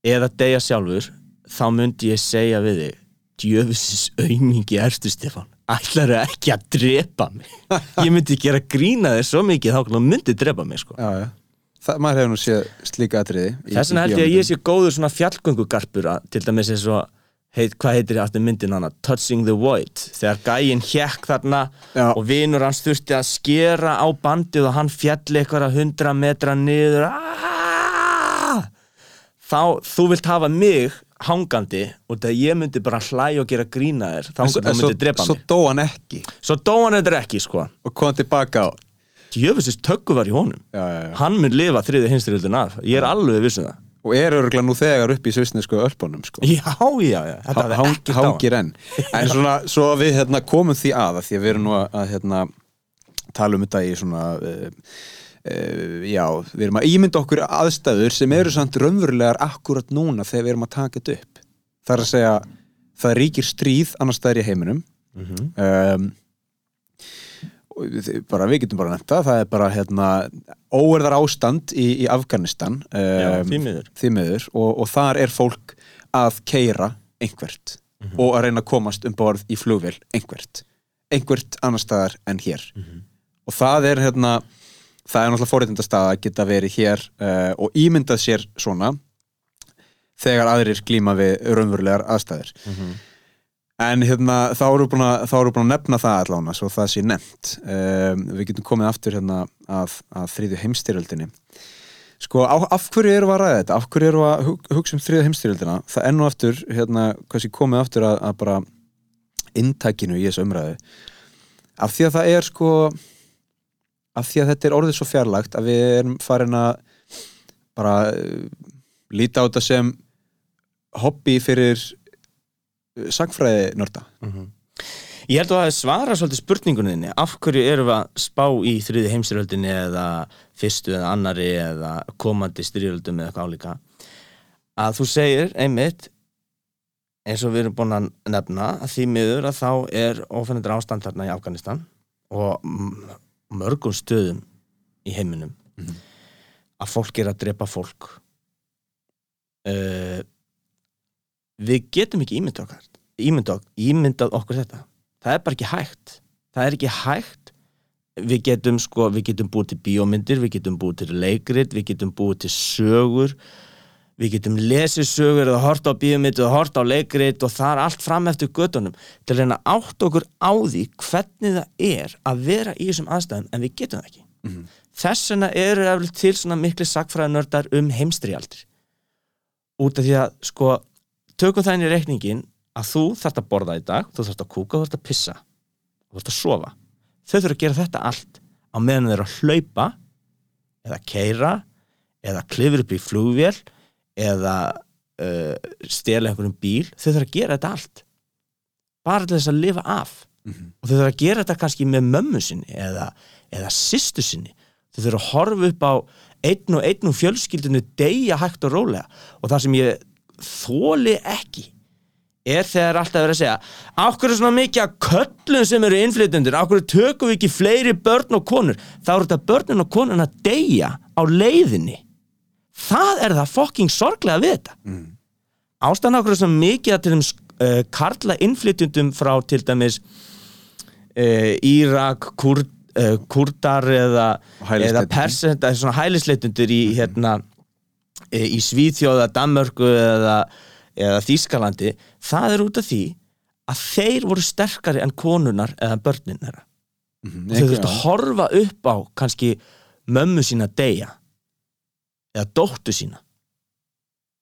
eða deyja sjálfur þá myndi ég segja við þig djöfisins aumingi erstu Stefán ætlar ekki að drepa mig ég myndi gera grína þér svo mikið þá myndi drepa mig sko Já, já. Það, maður hefur nú séð slíka atriði. þess vegna held ég að ég sé góður svona fjallgöngugarpur til dæmis eins og heit, hvað heitir aftur myndin hana Touching the Void þegar gæinn hjekk þarna Já. og vinur hans þurfti að skera á bandið og hann fjalli eitthvað að hundra metra niður Aaaaah! þá þú vilt hafa mig hangandi og þegar ég myndi bara hlæja og gera grína þér þá svo- myndi drepa Svo mig. dó hann ekki. Svo dó hann þetta ekki sko. Og kom tilbaka á. djöfisins tökku var í honum. Já, já, já. hann mun lifa þriði hinstyrjöldin af. Ég er alveg vissin það. Og er örgulega nú þegar upp í svisnesku ölpunum, sko. já, já, já, þetta hafði hang, ekki hangir enn. En svona, svo við hérna, komum því að af því að við erum nú að hérna, tala um þetta í svona uh, uh, já, við erum að ímynda okkur aðstæður sem eru samt raunverulegar akkurat núna þegar við erum að taka þetta upp það er að segja, það ríkir stríð annars staðar í heiminum Mhm. um, og við- bara við getum bara nefnt það það er bara hérna óerðar ástand í, í Afganistan um, því miður. því miður og, og þar er fólk að keira einhvert Mhm. og að reyna að komast um borð í flugvél einhvert, einhvert annar staðar en hér Mhm. og það er hérna það er náttúrulega fórréttindastað að geta verið hér uh, og ímyndað sér svona þegar aðrir glíma við raunverulegar aðstæður Mhm. En hérna, þá eru búin að, eru búin að nefna það allána, svo það sé nefnt. Um, við getum komið aftur hérna að, að þriðju heimstyrjöldinni. Sko, á, af hverju eru að ræða þetta? Af hverju eru að hug, hugsa um þriðju heimstyrjöldina? Það er nú aftur, hérna, komið aftur að, að bara inntækinu í þessu umræðu. Af því að það er sko, af því að þetta er orðið svo fjarlægt að við erum farin að bara uh, líta á þetta sem hobby fyrir sagfræði nörda Ég held að það svara svolítið spurningunni af hverju erum við að spá í þriði heimstyrjöldinni eða fyrstu eða annari eða komandi styrjöldum eða eitthvað álíka? Að þú segir einmitt eins og við erum búin að nefna að því miður að þá er ofennendur ástand þarna í Afganistan og m- mörgum stöðum í heiminum að fólk er að drepa fólk. Uh, við getum ekki ímyndað okkar ímyndað, ímyndað okkur þetta. Það er bara ekki hægt. Það er ekki hægt. Við getum sko, við getum búið til bíómyndir við getum búið til leikrit, við getum búið til sögur við getum lesið sögur eða hort á bíómyndir eða hort á leikrit og það er allt fram eftir göttunum til að reyna átt okkur á því hvernig það er að vera í þessum aðstæðum en við getum það ekki. Þess vegna eru eftir til svona miklu sagfræðinördar um heimstrialdir. Út af því að sko tökum það inn í reikningin að þú þarft að borða í dag, þú þarft að kúka, þú þarft að pissa þú þarft að sofa. Þau þurfa að gera þetta allt á meðan þeir eru að hlaupa eða keira eða klifur upp í flugvél eða uh, stela einhverjum bíl þau þurfa að gera þetta allt. Bara til þess að lifa af. Og þau þurfa að gera þetta kannski með mömmu sinni eða, eða sýstu sinni. Þau þurfa að horfa upp á einn og einn og fjölskyldinu deyja hægt og rólega. Og það sem ég þóli ekki er þegar alltaf verið að segja ákveður svona mikið að köllum sem eru innflytundur, ákveður tökum við ekki fleiri börn og konur, þá eru þetta börnin og konun að deyja á leiðinni það er það fucking sorglega við þetta. Mm. ástæðan ákveður svona mikið að til þeim uh, karla innflytjundum frá til dæmis uh, Írak, Kur, uh, Kurdar eða, Og hælisleitendur. eða persent, svona hælisleitundur í hérna e, í Svíþjóða, Danmörku eða, eða Þýskalandi það er út af því að þeir voru sterkari en konunar eða börnin þeirra. Og þau þurftu að horfa upp á kannski mömmu sína deyja eða dóttu sína.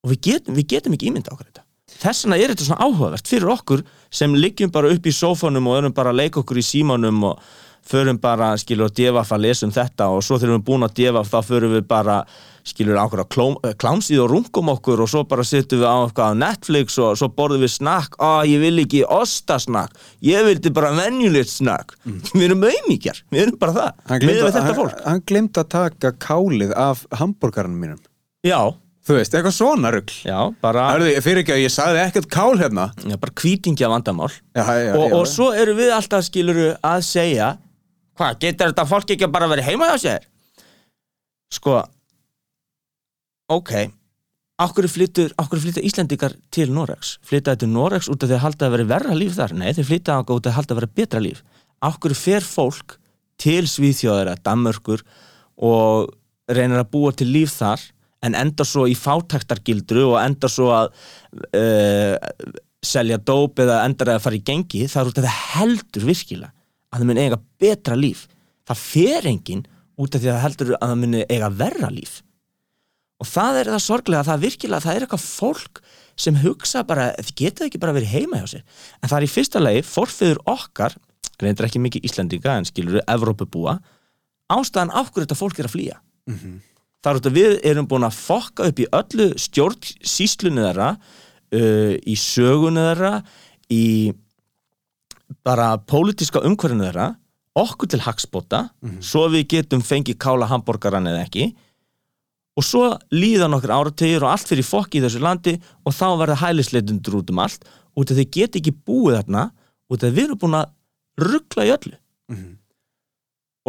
Og við getum, við getum ekki ímynda okkur þetta. Þess vegna er þetta svona áhugavert fyrir okkur sem liggjum bara upp í sófanum og erum bara að leika okkur í símanum og förum bara, skilur, að devaf að lesa um þetta og svo þegar við erum búin að devaf þá förum við bara, skilur, á einhverja klámsíð og rungum okkur og svo bara setjum við á eitthvað á Netflix og svo borðum við snakk, á ég vil ekki ostasnakk, ég vildi bara venjulegt snakk, mm. við erum auðmíkjar við erum bara það, við erum þetta fólk. Hann glemt að taka kálið af hambúrgarnum mínum. Já, Þú veist, eitthvað svona rugl. Já, bara Hörðu, fyrir ekki að ég sagði ekkert kál hérna. Já, bara hvítingja vandamál. Já, já, og, og svo eru við alltaf skiluru að segja hvað, getur þetta fólk ekki að bara verið heima hjá sér? Sko ok. Okkur flyttur, Íslandikar til Noregs? Flytta til Noregs út af því að halda að vera verra líf þar? Nei, þeir flytta út af því að halda að vera betra líf okkur fer fólk til Svíþjóðara, Danmörkur og reynir að búa til líf þar en endar svo í fátæktargildru og endar svo að uh, selja dóp eða endar að fara í gengi? Það er út af það heldur virkilega að það muni eiga betra líf. Það fer enginn út af því að heldur að það muni eiga verra líf og það er það sorglega að það virkilega það er eitthvað fólk sem hugsa bara þið geta ekki bara verið heima hjá sér. En það er í fyrsta lagi forfiður okkar reyndir ekki mikið Íslandinga en skilur við Evrópubúa ástæðan af hverju þetta fólk er að flýja. Mm -hmm þar út að við erum búin að fokka upp í öllu stjórnsíslunni þeirra uh, í sögunni þeirra í bara pólitíska umhverfinu þeirra okkur til hagspota mm -hmm. svo við getum fengið kála hambúrgaran eða ekki og svo líðan okkur árategir og allt fyrir fokki í þessu landi og þá verða hælisleitundur út um allt út af því get ekki búið þarna út af því við erum búin að ruggla í öllu mm -hmm.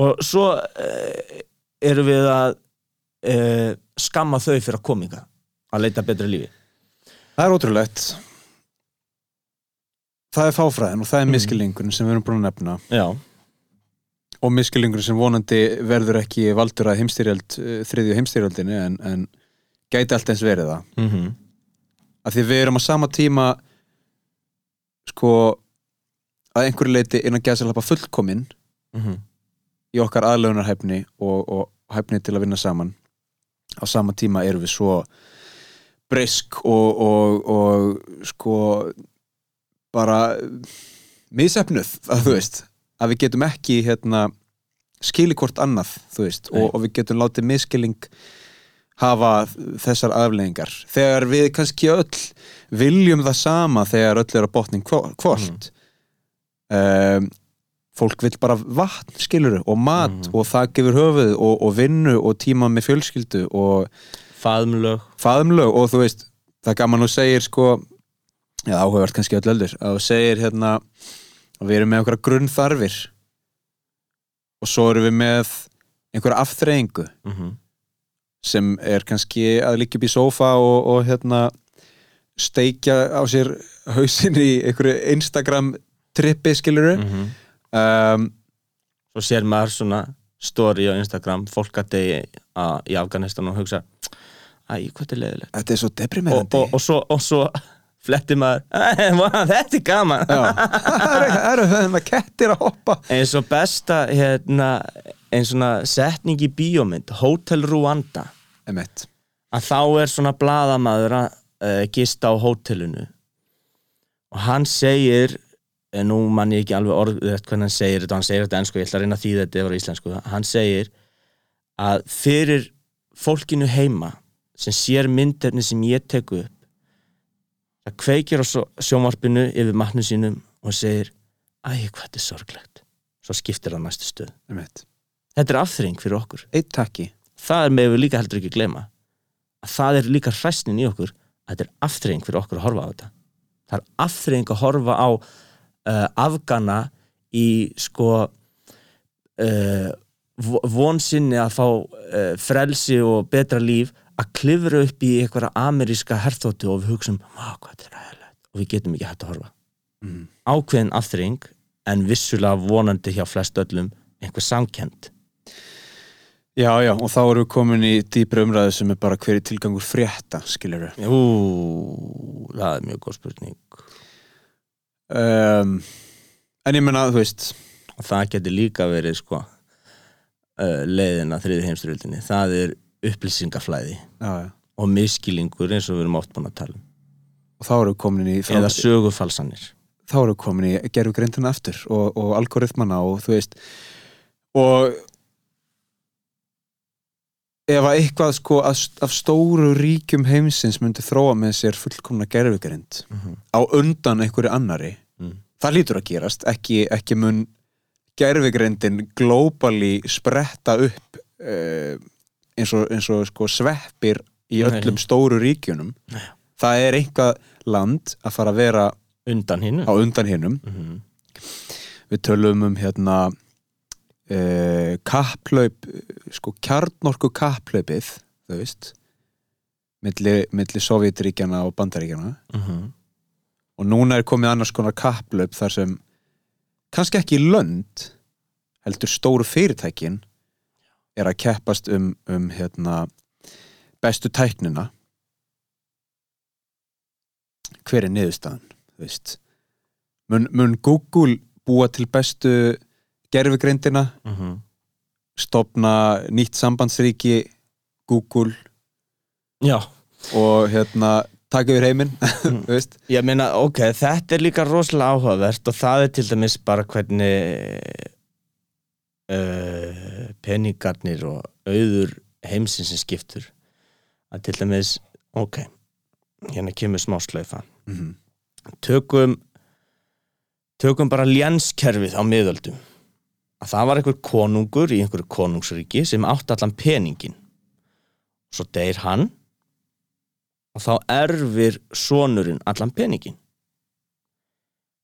og svo uh, erum við að uh, skamma þau fyrir að kominga að leita betra lífi Það er ótrúlegt Það er fáfræðin og það er mhm. miskilingurinn sem við erum búin að nefna Já. Og miskilingurinn sem vonandi verður ekki valdur að heimstyrjald eh, þriðju heimstyrjaldinu en, en gæti allt eins verið það mm -hmm. af því við erum á sama tíma sko að einhverju leiti innan gæðs að lappa fullkominn mm -hmm. í okkar aðlögunarhæfni og, og hæfni til að vinna saman á sama tíma erum við svo brisk og, og, og sko bara misefnuð að þú veist að við getum ekki hérna skili hvort annað veist og, og við getum látið miskilling hafa þessar afleggingar þegar við kannski öll viljum það sama þegar öll er að botning hvort mm. um, fólk vil bara vatn, skiluru, og mat mm. og þakk yfir höfuð og, og vinnu og tíma með fjölskyldu og faðumlög faðumlög og þú veist, það gaman og segir sko, já áhugavert kannski öll öldur, að þú segir hérna að við erum með einhverja grunnþarfir. Og svo erum við með einhverja afþreyingu mm -hmm. sem er kannski að líka upp í sofa og, og hérna steikja á sér hausin í einhverju Instagram trippi, skiluru mm -hmm um, Svo sér maður svona story á Instagram, fólk að degi í Afganistan og hugsa æg, hvað er leðilegt Þetta er svo deprimerandi. Og, og, og, svo, og svo fletti maður þetta er gaman. Það eru það með kettir að hoppa. Eins og besta hérna, eins svona setning í bíómynd Hotel Rwanda. Emitt. að þá er svona bladamaður að uh, gista á hótelinu. Og hann segir en nú mann ég ekki alveg orðið hvernig hann segir þetta, hann segir þetta ennsku, ég ætla að reyna að þýða þetta yfir íslensku, hann segir að fyrir fólkinu heima sem sér myndefni sem ég teku upp það kveikir á sjómarpinu yfir matnu sínum og segir æg hvað þetta er sorglegt. Svo skiptir það næstu stöð þetta er afþring fyrir okkur. Það er með við líka heldur ekki að glema að það er líka hræsnin í okkur að þetta er afþring fyrir okkur að horfa á þetta. Það er afþring að horfa á uh, afgana í sko uh, vonsinni að fá uh, frelsi og betra líf að klifra upp í einhverja ameríska herþóttu og við hugsaum og við getum ekki hægt að horfa. Mm. ákveðin afþring en vissulega vonandi hjá flest öllum einhver samkend Já, já, og þá erum við komin í dýpra umræðu sem er bara hverju tilgangur frétta, skiljur við Ú, það er mjög góð spurning. Um, en ég menna þú veist. Það getur líka verið sko uh, leiðina þriði heimsturöldinni það er upplýsingaflæði já, og miskilingur eins og við erum oft búin að tala um. Og þá eru komin í eða sögufalsanir. Þá eru komin í gerfugrindina aftur og, og algoritmana og þú veist og ef að eitthvað sko af, af stóru ríkjum heimsins myndi þróa með sér fullkomna gerfugrind á undan einhverju annari Mm. það lítur að gerast. Ekki, ekki mun gerfugrindin globally spretta upp uh, eins og, eins og sko sveppir í Nei. öllum stóru ríkjunum það er einhvað land að fara að vera undan hinnu á undan hinnum Mhm. við tölum um hérna uh, kapplaup sko kjarnorku kapplaupið þú veist milli, milli Sovjetríkjana og Bandaríkjana Mhm. og núna er komið annars konar kapplaup þar sem kannski ekki lönd heldur stóru fyrirtækin er að keppast um, um hérna bestu tæknina hver er niðurstaðan mun, mun Google búa til bestu gerfugreindina Mhm. stopna nýtt sambandsríki Google? Já. Og hérna taka yfir heiminn veist? Ég meina, ok, þetta er líka rosalega áhugavert og það er til dæmis bara hvernig uh, peningarnir og auður heimsins sem skiptur að til dæmis, ok hérna kemur smá slaufa mm tökum tökum bara lénskerfið á miðöldum. Að það var einhver konungur í einhverju konungsríki sem átti allan peningin svo deyr hann og þá erfir sonurinn allan peningin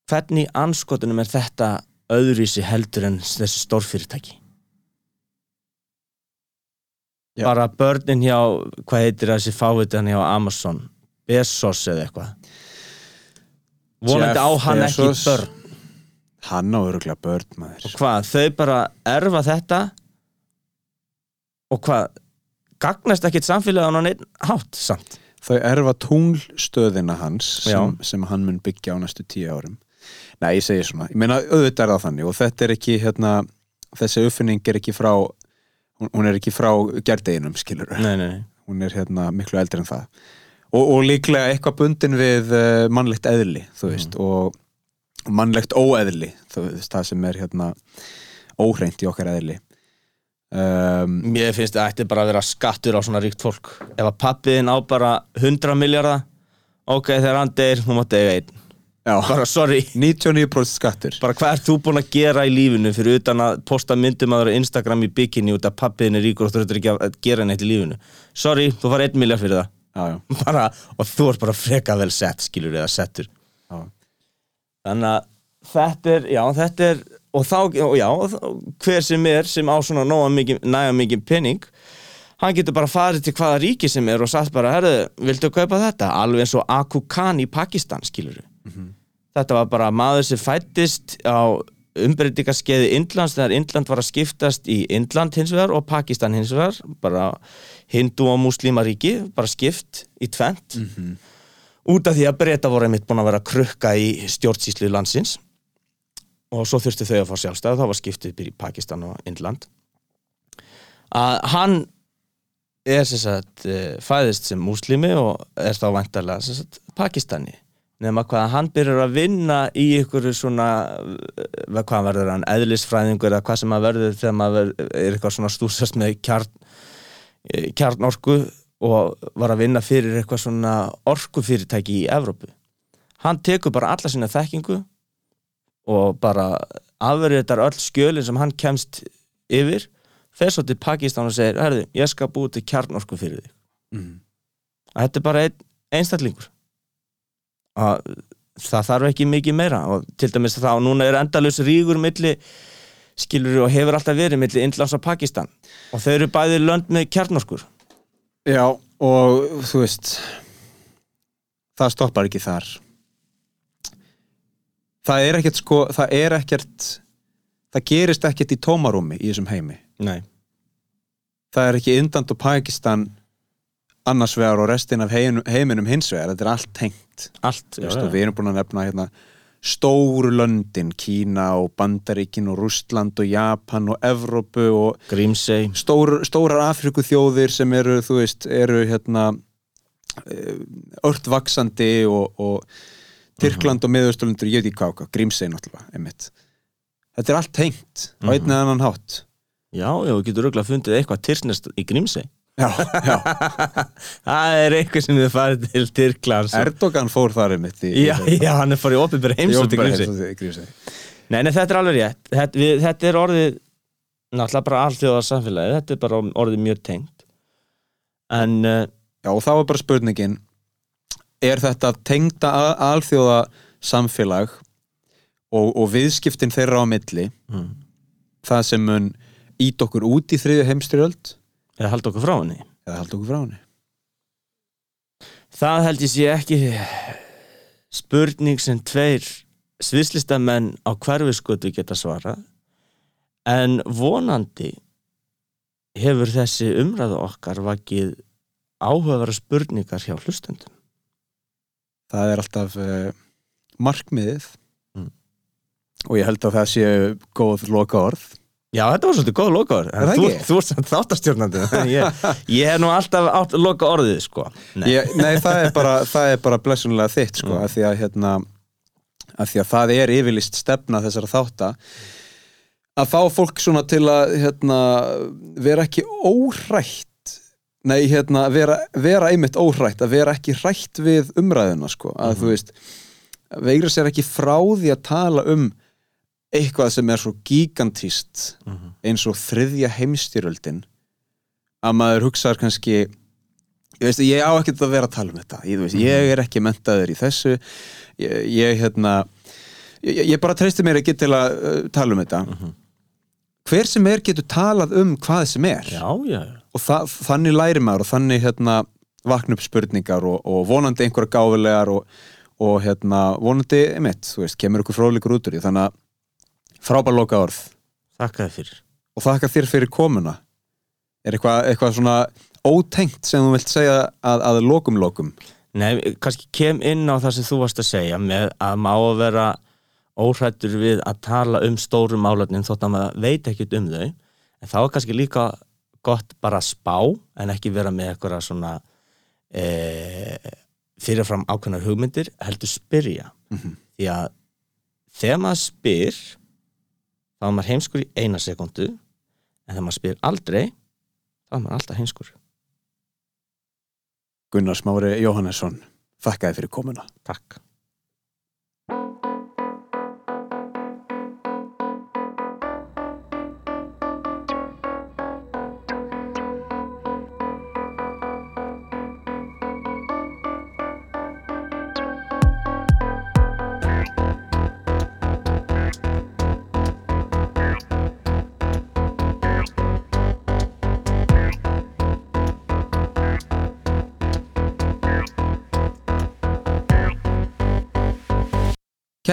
hvernig anskotunum er þetta öðruvísi heldur en þessi stórfyrirtæki. Já. bara börnin hjá hvað heitir þessi fávitan hjá Amazon? Bezos eða eitthvað. Vonandi á hann ekki Bezos, börn. Hann á öruglega börn maður. Og hvað, þau bara erfa þetta? Og hvað gagnast ekkit samfélagin á neitt hátt samt? Þau erfa tunglstöðina hans sem, sem hann mun byggja á næstu tíu árum Nei, ég segi svona, ég meina auðvitað er það þannig og þetta er ekki hérna, þessi uppfinning er ekki frá hún, hún er ekki frá gerdeginum, skilur nei, nei, nei. hún er hérna miklu eldri en það. Og, og líklega eitthvað bundin við uh, mannlegt eðli, þú veist og mannlegt óeðli þú veist, það sem er hérna óhreint í okkar eðli. Um, mér finnst það ætti bara að vera skattur á svona ríkt fólk. Ef að pappiðin á bara 100 miljardar ok, þegar hann deyr, hún mátti eiga einn já, bara sorry, 99% skattur. Bara hvað ert þú búin að gera í lífinu fyrir utan að posta myndum að vera Instagram í bikini út að pappiðin er ríkur og þú þurftur ekki að gera neitt í lífinu? Sorry, þú far 1 miljard fyrir það. Já, já, bara, og þú ert bara freka vel sett skilur eða settur. Já. þannig að þetta er, já, þetta er og þá, og já, hver sem er sem á svona nóga mikið, penning hann getur bara farið til hvaða ríki sem er og sagt bara, herðu, viltu kaupa þetta? Alveg eins og Aku Khan í Pakistan skilur þetta var bara maður sem fættist á umbreytingaskeiði Indlands þegar Indland var að skiptast í Indland hins vegar og Pakistan hins vegar. Bara hindu og muslimaríki bara skipt í tvent út af því að breyta voru einmitt búin að vera krukka í stjórnsýslu landsins. Og svo þurftu þau að fá sjálfstæð þá var skiptið í Pakistan og Indland. Að hann er sem sagt eh, fæðist sem múslimi og er þá vantarlega sem sagt Pakistani nema hvað hann byrjar að vinna í ykkur svona eh, hvað verður hann, eðlisfræðingur eða hvað sem að verður þegar maður er eitthvað svona stúsast með kjarn eh, kjarnorku og var að vinna fyrir eitthvað svona orkufyrirtæki í Evrópu. Hann tekur bara alla sína þekkingu og bara afverðar öll skjölin sem hann kemst yfir fer svo til Pakistan og segir herðu, ég skal búið til kjarnorku fyrir þig. Mm. þetta er bara ein, einstaklingur að það þarf ekki mikið meira. Og til dæmis þá núna er endalaus rígur milli skilur og hefur alltaf verið milli Indlands og Pakistan. Og þau eru bæði lönd með kjarnorkur. Já, og þú veist það stoppar ekki þar. Það er ekkert sko það er ekkert það gerist ekkert í tómarúmi í þessum heimi. Nei. það er ekki Indland og Pakistan annars vegar og restin af heim, heiminum hins vegar, þetta er allt tengt allt Þú veist, og við erum búin að nefna hérna, stóru löndin, Kína og Bandaríkin og Rústland og Japan og Evrópu og Grímsey. stór, stórar Afriku þjóðir sem eru, þú veist, eru hérna ört vaksandi og, og Tyrkland og miðausturlundur, ég veit ekki hvað, Grímsey náttúrulega, einmitt. Þetta er allt tengt á einn eða annan hátt. Já, já, þú getur auðvitað fundið eitthvað Tyrknest í Grímsey já, já, Það er eitthvað sem þið farið til Tyrklands Erdogan fór þar einmitt í, Já, já, hann er farið opið bara heimsótt í Grímsey. Nei, nei, þetta er alveg rétt. Þetta, við, þetta er orðið náttúrulega bara allþjóða samfélagi þetta er bara orðið mjög tengt. En uh, Já, og þá er bara spurningin er þetta tengda að- alþjóða samfélag og, og viðskiptin þeirra á milli mm. það sem mun ít okkur út í þriðu heimstyrjöld eða halda okkur frá henni? Eða halda okkur frá henni. Það held ég sé ekki spurning sem tveir svislistamenn á hverfiskötu geta svara en vonandi hefur þessi umræðu okkar vakið áhugavara spurningar hjá hlustendum. Það er alltaf uh, markmiðið. Mm. og ég held að það sé góð loka orð Já, þetta var svolítið góð lokaður Þú, þú ert samt þáttastjórnandi ég, ég hef nú alltaf átt loka orðið sko. Nei. ég, Nei, það er bara, það er bara blessunlega þitt sko, Mm. af, því að, hérna, af því að það er yfirlist stefna þessara þátta að fá fólk svona til að hérna, vera ekki óhrætt nei, hérna, vera, vera einmitt óhrætt að vera ekki hrætt við umræðuna sko, að þú veist veigra sér ekki frá því að tala um eitthvað sem er svo gigantíst Mhm. eins og þriðja heimstyröldin að maður hugsaður kannski ég veist, ég á ekkert að vera að tala um þetta. Ég, veist, ég er ekki mentaður í þessu. Ég, ég hérna ég, ég bara treysti mér ekki til að uh, tala um þetta. Hver sem er getur talað um hvað sem er. Já, já, já. Og það, þannig læri maður og þannig hérna vakna upp spurningar og, og vonandi einhverja gáfulegar og, og hérna vonandi, einmitt, þú veist, kemur ykkur fróðleikur út úr því. Þannig að frábær loka orð Þakka þér fyrir. Og þakka þér fyrir komuna. Er eitthvað, eitthvað svona ótengt sem þú vilt segja að, að lokum lokum? Nei, kannski kem inn á það sem þú varst að segja með að má að vera óhrættur við að tala um stórum málefnin þótt að maður veit ekkert um þau. En þá er kannski líka gott bara að spá en ekki vera með eitthvað svona e, fyrirfram ákveðnar hugmyndir heldur spyrja. Því að þegar maður spyr þá er maður heimskur í eina sekundu en þegar maður spyr aldrei þá er maður alltaf heimskur. Gunnar Smári Jóhannesson þakka þér fyrir komuna. Takk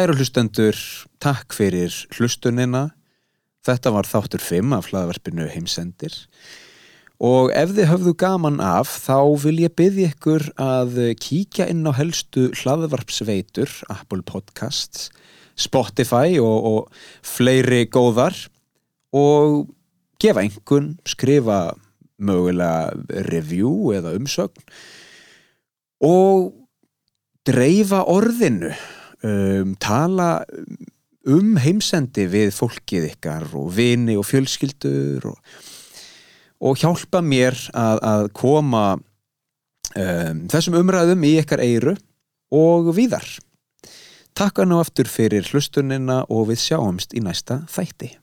Kæru hlustendur, takk fyrir hlustunina. Þetta var þáttur 5 af hlaðvarpinu heimsendir. Og ef þið höfðu gaman af þá vil ég byggja ykkur að kíkja inn á helstu hlaðvarpsveitur Apple Podcasts Spotify og, og fleiri góðar. Og gefa einhvern, skrifa mögulega review eða umsögn. Og dreifa orðinu um, tala um heimsendi við fólkið ykkar og vini og fjölskyldur og, og hjálpa mér að, að koma um, þessum umræðum í ykkar eiru og víðar. Takk að nú aftur fyrir hlustunina og við sjáumst í næsta þætti.